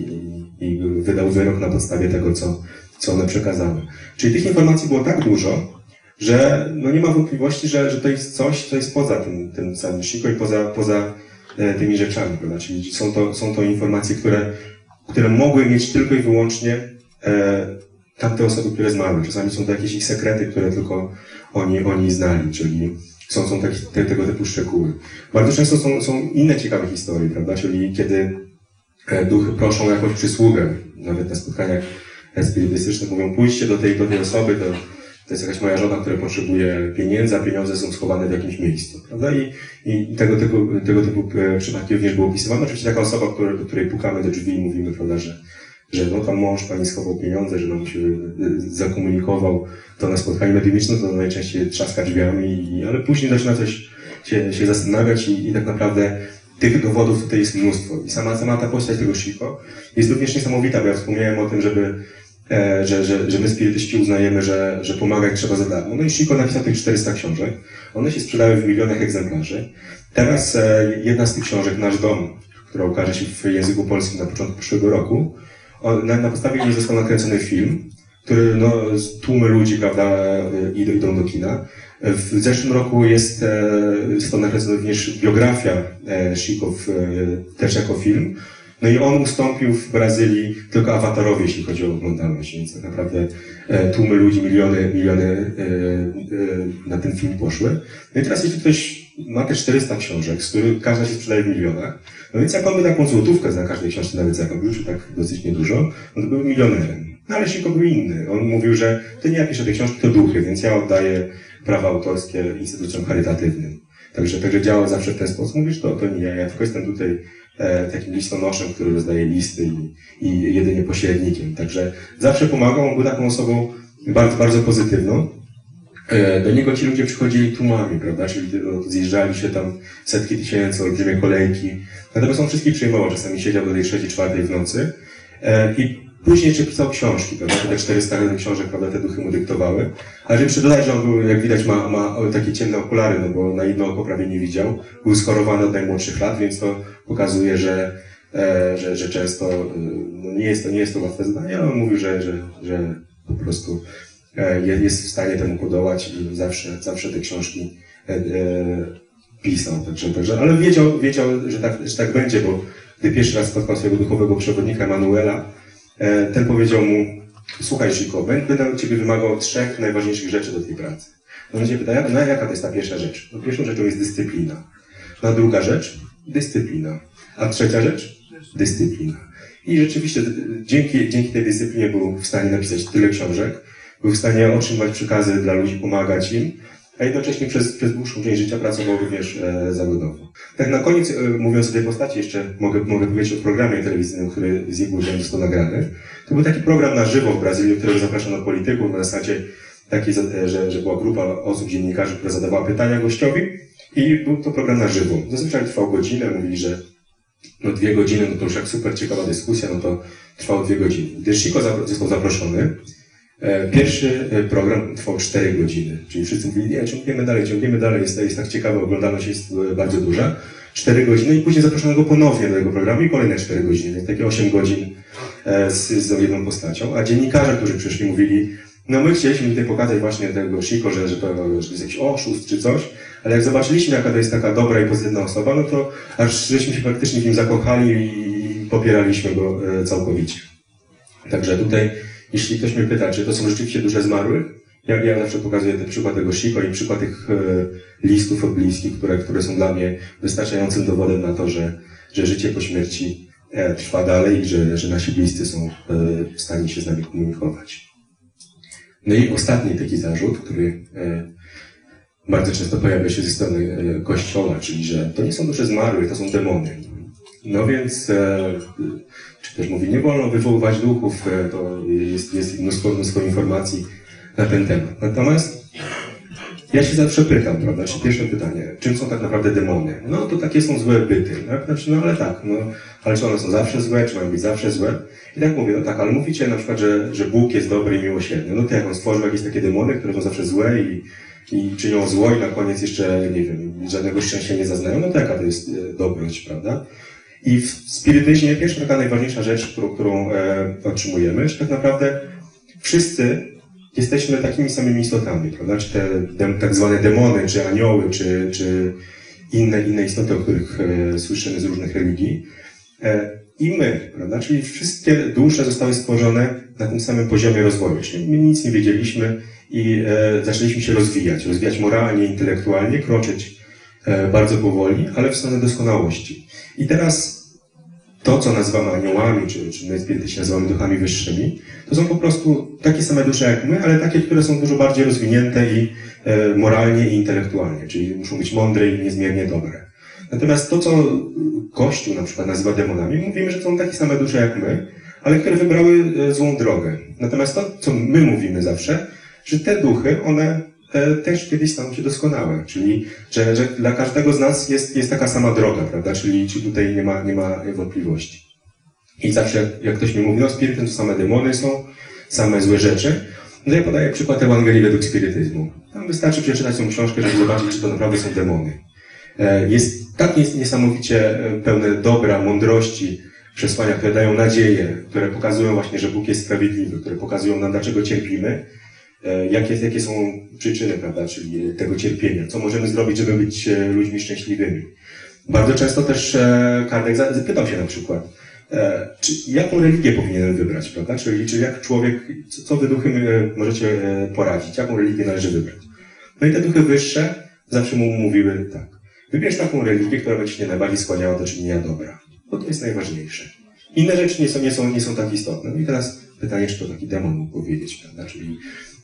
i, wydał wyrok na podstawie tego, co, co one przekazały. Czyli tych informacji było tak dużo, że no nie ma wątpliwości, że, że to jest coś, co jest poza tym, tym samym i poza, poza e, tymi rzeczami, prawda? Czyli są to, są to informacje, które, które mogły mieć tylko i wyłącznie e, tamte osoby, które zmarły. Czasami są to jakieś ich sekrety, które tylko oni, oni znali, czyli są, są takie, te, tego typu szczegóły. Bardzo często są, są inne ciekawe historie, prawda? Czyli kiedy e, duchy proszą o jakąś przysługę, nawet na spotkaniach spirytystycznych mówią, pójdźcie do tej, do tej osoby, to, to jest jakaś moja żona, która potrzebuje pieniędzy, a pieniądze są schowane w jakimś miejscu, prawda? I, i tego, typu, tego typu e, przypadki również było opisywane. Oczywiście taka osoba, która, do której pukamy do drzwi i mówimy, prawda, że, że no tam mąż pani schował pieniądze, że nam się e, zakomunikował to na spotkaniu medycznym, to najczęściej trzaska drzwiami, ale później zaczyna coś się, się zastanawiać i, i tak naprawdę tych dowodów tutaj jest mnóstwo. I sama, sama ta postać tego Shiko jest również niesamowita, bo ja wspomniałem o tym, żeby e, że, że, że my spirytyści uznajemy, że, że pomagać trzeba za darmo. No i Shiko napisał tych 400 książek. One się sprzedały w milionach egzemplarzy. Teraz e, jedna z tych książek, Nasz Dom, która ukaże się w języku polskim na początku przyszłego roku, na, na podstawie niej został nakręcony film, który no, tłumy ludzi, prawda, e, idą, idą do kina. W zeszłym roku jest, e, został nakręcony również biografia e, Chico w, e, też jako film. No i on ustąpił w Brazylii tylko awatarowi, jeśli chodzi o oglądalność, więc tak naprawdę tłumy ludzi, miliony, miliony na ten film poszły. No i teraz jeśli ktoś ma te 400 książek, z których każda się sprzedaje w milionach, no więc jak on by taką złotówkę za każdej książce nawet zarobił, czy tak dosyć niedużo, no to był milionerem. No ale Chico był inny. On mówił, że to nie ja piszę te książki, to duchy, więc ja oddaję prawa autorskie instytucjom charytatywnym. Także, także działał zawsze w ten sposób. Mówisz, to, to nie ja, ja tylko jestem tutaj e, takim listonoszem, który rozdaje listy i, i jedynie pośrednikiem. Także zawsze pomagał, on był taką osobą bardzo, bardzo pozytywną. E, do niego ci ludzie przychodzili tłumami, prawda? Czyli no, zjeżdżali się tam setki tysięcy, olbrzymie kolejki. Natomiast on wszystkich przyjmował, czasami siedział do tej trzeciej, czwartej w nocy. E, I Później jeszcze pisał książki, prawda? Te 400 książek, prawda? Te duchy mu dyktowały. Ale żeby dodać, że on był, jak widać, ma, ma takie ciemne okulary, no bo na jedno oko prawie nie widział. Był schorowany od najmłodszych lat, więc to pokazuje, że, e, że, że często e, no nie, jest to, nie jest to łatwe zadanie, ale on mówił, że, że, że po prostu e, jest w stanie temu podołać i zawsze, zawsze te książki e, e, pisał. Także, także, ale wiedział, wiedział że, tak, że tak będzie, bo gdy pierwszy raz spotkał swojego duchowego przewodnika Manuela, E, ten powiedział mu, słuchaj Chico, będę od ciebie wymagał trzech najważniejszych rzeczy do tej pracy. No będzie pytał, no jaka to jest ta pierwsza rzecz? No pierwszą rzeczą jest dyscyplina. No a druga rzecz? Dyscyplina. A trzecia rzecz? Dyscyplina. I rzeczywiście dzięki, dzięki tej dyscyplinie był w stanie napisać tyle książek, był w stanie otrzymać przekazy dla ludzi, pomagać im, a jednocześnie przez, przez dłuższą część życia pracował również e, zawodowo. Tak na koniec, e, mówiąc o tej postaci, jeszcze mogę, mogę powiedzieć o programie telewizyjnym, który z jego udziałem został nagrany. To był taki program na żywo w Brazylii, którego zapraszano polityków na zasadzie takiej, że, że była grupa osób, dziennikarzy, która zadawała pytania gościowi i był to program na żywo. Zazwyczaj trwał godzinę, mówili, że no dwie godziny, no to już jak super ciekawa dyskusja, no to trwało dwie godziny. Gdy Chico został zaproszony, E, pierwszy e, program trwał 4 godziny, czyli wszyscy mówili, nie, ciągniemy dalej, ciągniemy dalej, jest, jest tak ciekawe, oglądalność jest e, bardzo duża. 4 godziny i później zaproszono go ponownie do tego programu i kolejne 4 godziny, takie 8 godzin z, z jedną postacią. A dziennikarze, którzy przyszli, mówili, no my chcieliśmy tutaj pokazać właśnie tego Chico, że, że, to, że jest jakiś oszust czy coś, ale jak zobaczyliśmy, jaka to jest taka dobra i pozytywna osoba, no to aż żeśmy się praktycznie w nim zakochali i popieraliśmy go całkowicie. Także tutaj jeśli ktoś mnie pyta, czy to są rzeczywiście duże zmarłych, ja, ja zawsze pokazuję ten przykład tego Shiko i przykład tych e, listów od bliskich, które, które są dla mnie wystarczającym dowodem na to, że, że życie po śmierci e, trwa dalej i że, że nasi bliscy są e, w stanie się z nami komunikować. No i ostatni taki zarzut, który e, bardzo często pojawia się ze strony e, Kościoła, czyli że to nie są dusze zmarłych, to są demony. No więc e, czy też mówi, nie wolno wywoływać duchów, e, to jest, jest mnóstwo, mnóstwo informacji na ten temat. Natomiast ja się zawsze pytam, prawda, czy pierwsze pytanie, czym są tak naprawdę demony? No to takie są złe byty, tak? Znaczy, no ale tak, no, ale czy one są zawsze złe, czy mają być zawsze złe? I tak mówię, no tak, ale mówicie na przykład, że, że Bóg jest dobry i miłosierny. No to jak on stworzył jakieś takie demony, które są zawsze złe i, i czynią zło i na koniec jeszcze, nie wiem, żadnego szczęścia nie zaznają, no to jaka to jest e, dobroć, prawda? I w spirytyzmie pierwsza taka najważniejsza rzecz, którą, którą e, otrzymujemy, że tak naprawdę wszyscy jesteśmy takimi samymi istotami, prawda? Czy te dem, tak zwane demony, czy anioły, czy, czy inne, inne istoty, o których e, słyszymy z różnych religii. E, I my, prawda? Czyli wszystkie dusze zostały stworzone na tym samym poziomie rozwoju. Czyli my nic nie wiedzieliśmy i e, zaczęliśmy się rozwijać. Rozwijać moralnie, intelektualnie, kroczyć bardzo powoli, ale w stronę doskonałości. I teraz to, co nazywamy aniołami, czy, czy my spirytyści nazywamy duchami wyższymi, to są po prostu takie same dusze jak my, ale takie, które są dużo bardziej rozwinięte i e, moralnie i intelektualnie, czyli muszą być mądre i niezmiernie dobre. Natomiast to, co Kościół na przykład nazywa demonami, mówimy, że są takie same dusze jak my, ale które wybrały e, złą drogę. Natomiast to, co my mówimy zawsze, że te duchy, one Też kiedyś staną się doskonałe. Czyli, że, że dla każdego z nas jest, jest taka sama droga, prawda? Czyli, czyli tutaj nie ma, nie ma wątpliwości. I zawsze, jak ktoś mi mówi, no spirytem to same demony są, same złe rzeczy. No ja podaję przykład Ewangelii według spirytyzmu. Tam wystarczy przeczytać tą książkę, żeby zobaczyć, czy to naprawdę są demony. E, jest tak niesamowicie e, pełne dobra, mądrości, przesłania, które dają nadzieję, które pokazują właśnie, że Bóg jest sprawiedliwy, które pokazują nam, dlaczego cierpimy, jakie, jakie są przyczyny, prawda, czyli tego cierpienia, co możemy zrobić, żeby być ludźmi szczęśliwymi. Bardzo często też Kardek zapytał się na przykład, czy, jaką religię powinienem wybrać, prawda? Czyli, czy jak człowiek, co, co wy duchy możecie poradzić, jaką religię należy wybrać. No i te duchy wyższe zawsze mu mówiły tak. Wybierz taką religię, która będzie cię najbardziej skłaniała do czynienia dobra. Bo to jest najważniejsze. Inne rzeczy nie są, nie są, nie są tak istotne. No i teraz pytanie, czy to taki demon mógł powiedzieć, prawda? Czyli,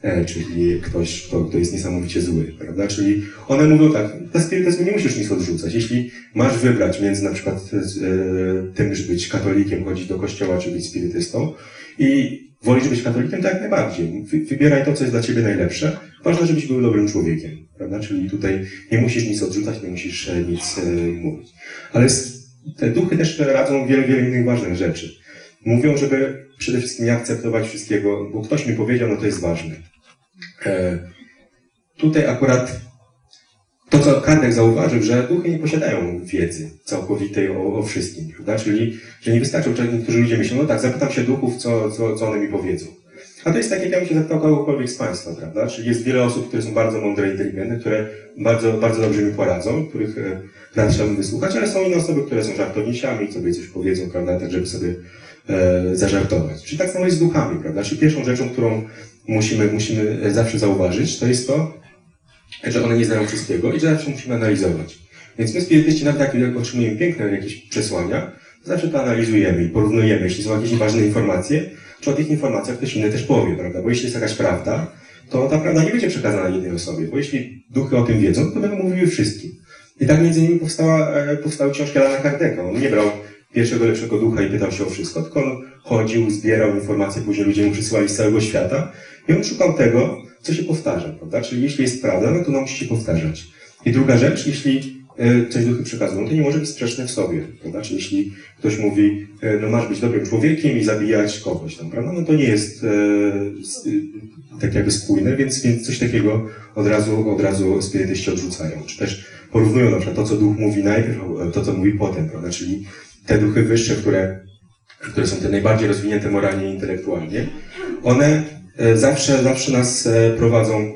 e, czyli ktoś, kto, kto jest niesamowicie zły, prawda? Czyli one mówią tak, na spirytyzmu nie musisz nic odrzucać. Jeśli masz wybrać między na przykład e, tym, żeby być katolikiem, chodzić do kościoła, czy być spirytystą i wolisz być katolikiem, to jak najbardziej. Wybieraj to, co jest dla ciebie najlepsze. Ważne, żebyś był dobrym człowiekiem, prawda? Czyli tutaj nie musisz nic odrzucać, nie musisz e, nic mówić. Ale te duchy też radzą wiele, wiele innych ważnych rzeczy. Mówią, żeby przede wszystkim nie akceptować wszystkiego, bo ktoś mi powiedział, no to jest ważne. E, tutaj akurat to, co Kardek zauważył, że duchy nie posiadają wiedzy całkowitej o, o wszystkim, prawda? Czyli, że nie wystarczy, niektórzy ludzie myślą, no tak, zapytam się duchów, co, co, co one mi powiedzą. A to jest takie, jakbym się zapytał kogokolwiek z Państwa, prawda? Czyli jest wiele osób, które są bardzo mądre, inteligentne, które bardzo, bardzo dobrze mi poradzą, których e, chciałbym wysłuchać, ale są inne osoby, które są żartowniesiami i sobie coś powiedzą, prawda? Tak, żeby sobie e, zażartować. Czyli tak samo jest z duchami, prawda? Czyli pierwszą rzeczą, którą musimy, musimy zawsze zauważyć, to jest to, że one nie znają wszystkiego i że zawsze musimy analizować. Więc my spirytyści, nawet jak otrzymujemy piękne jakieś przesłania, zawsze to analizujemy i porównujemy, jeśli są jakieś ważne informacje, czy o tych informacjach ktoś inny też powie, prawda? Bo jeśli jest jakaś prawda, to ta prawda nie będzie przekazana jednej osobie, bo jeśli duchy o tym wiedzą, to będą mówiły wszystkim. I tak między innymi powstała, e, powstały książki Alana Kardeka. On nie brał pierwszego lepszego ducha i pytał się o wszystko, tylko on chodził, zbierał informacje, później ludzie mu przysyłali z całego świata i on szukał tego, co się powtarza, prawda? Czyli jeśli jest prawda, no to ona musi się powtarzać. I druga rzecz, jeśli e, coś duchy przekazują, to nie może być sprzeczne w sobie, prawda? Czyli jeśli ktoś mówi, e, no masz być dobrym człowiekiem i zabijać kogoś tam, prawda? No to nie jest e, tak jakby spójne, więc, więc coś takiego od razu, od razu spirytyści odrzucają. Czy też porównują na przykład to, co duch mówi najpierw, to, co mówi potem, prawda? Czyli te duchy wyższe, które, które są te najbardziej rozwinięte moralnie i intelektualnie, one E, zawsze, zawsze nas e, prowadzą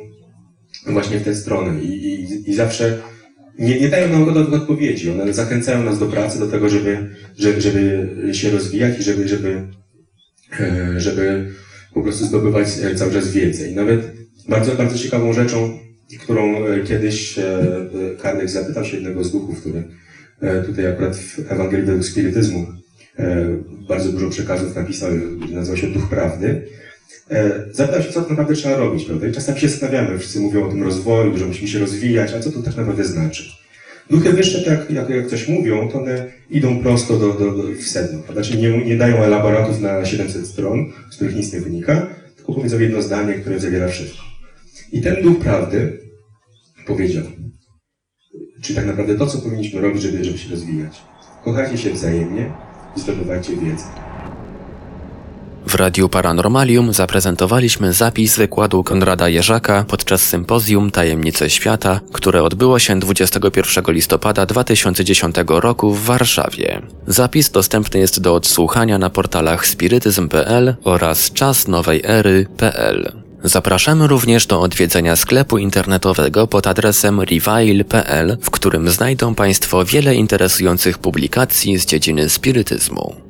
właśnie w tę stronę i, i, i zawsze nie, nie dają nam gotowych odpowiedzi. One zachęcają nas do pracy, do tego, żeby, żeby, żeby się rozwijać i żeby, żeby, e, żeby po prostu zdobywać cały czas. I nawet bardzo, bardzo ciekawą rzeczą, którą kiedyś Kardec zapytał się jednego z duchów, który tutaj akurat w Ewangelii według spirytyzmu bardzo dużo przekazów napisał, nazywa się Duch Prawdy. E, zapytał się, co tak naprawdę trzeba robić, prawda? I czasami się zastanawiamy, wszyscy mówią o tym rozwoju, że musimy się rozwijać, a co to tak naprawdę znaczy? Duchy wyższe, tak jak, jak coś mówią, to one idą prosto do, do, do w sedno, prawda? Czyli nie, nie dają elaboratów na 700 stron, z których nic nie wynika, tylko powiedzą jedno zdanie, które zawiera wszystko. I ten duch prawdy powiedział, czy tak naprawdę to, co powinniśmy robić, żeby, żeby się rozwijać. Kochajcie się wzajemnie zdobywajcie wiedzę. W Radiu Paranormalium zaprezentowaliśmy zapis wykładu Konrada Jerzaka podczas sympozjum Tajemnice Świata, które odbyło się 21 listopada 2010 roku w Warszawie. Zapis dostępny jest do odsłuchania na portalach spirytyzm.pl oraz czasnowejery.pl. Zapraszamy również do odwiedzenia sklepu internetowego pod adresem reveil.pl, w którym znajdą Państwo wiele interesujących publikacji z dziedziny spirytyzmu.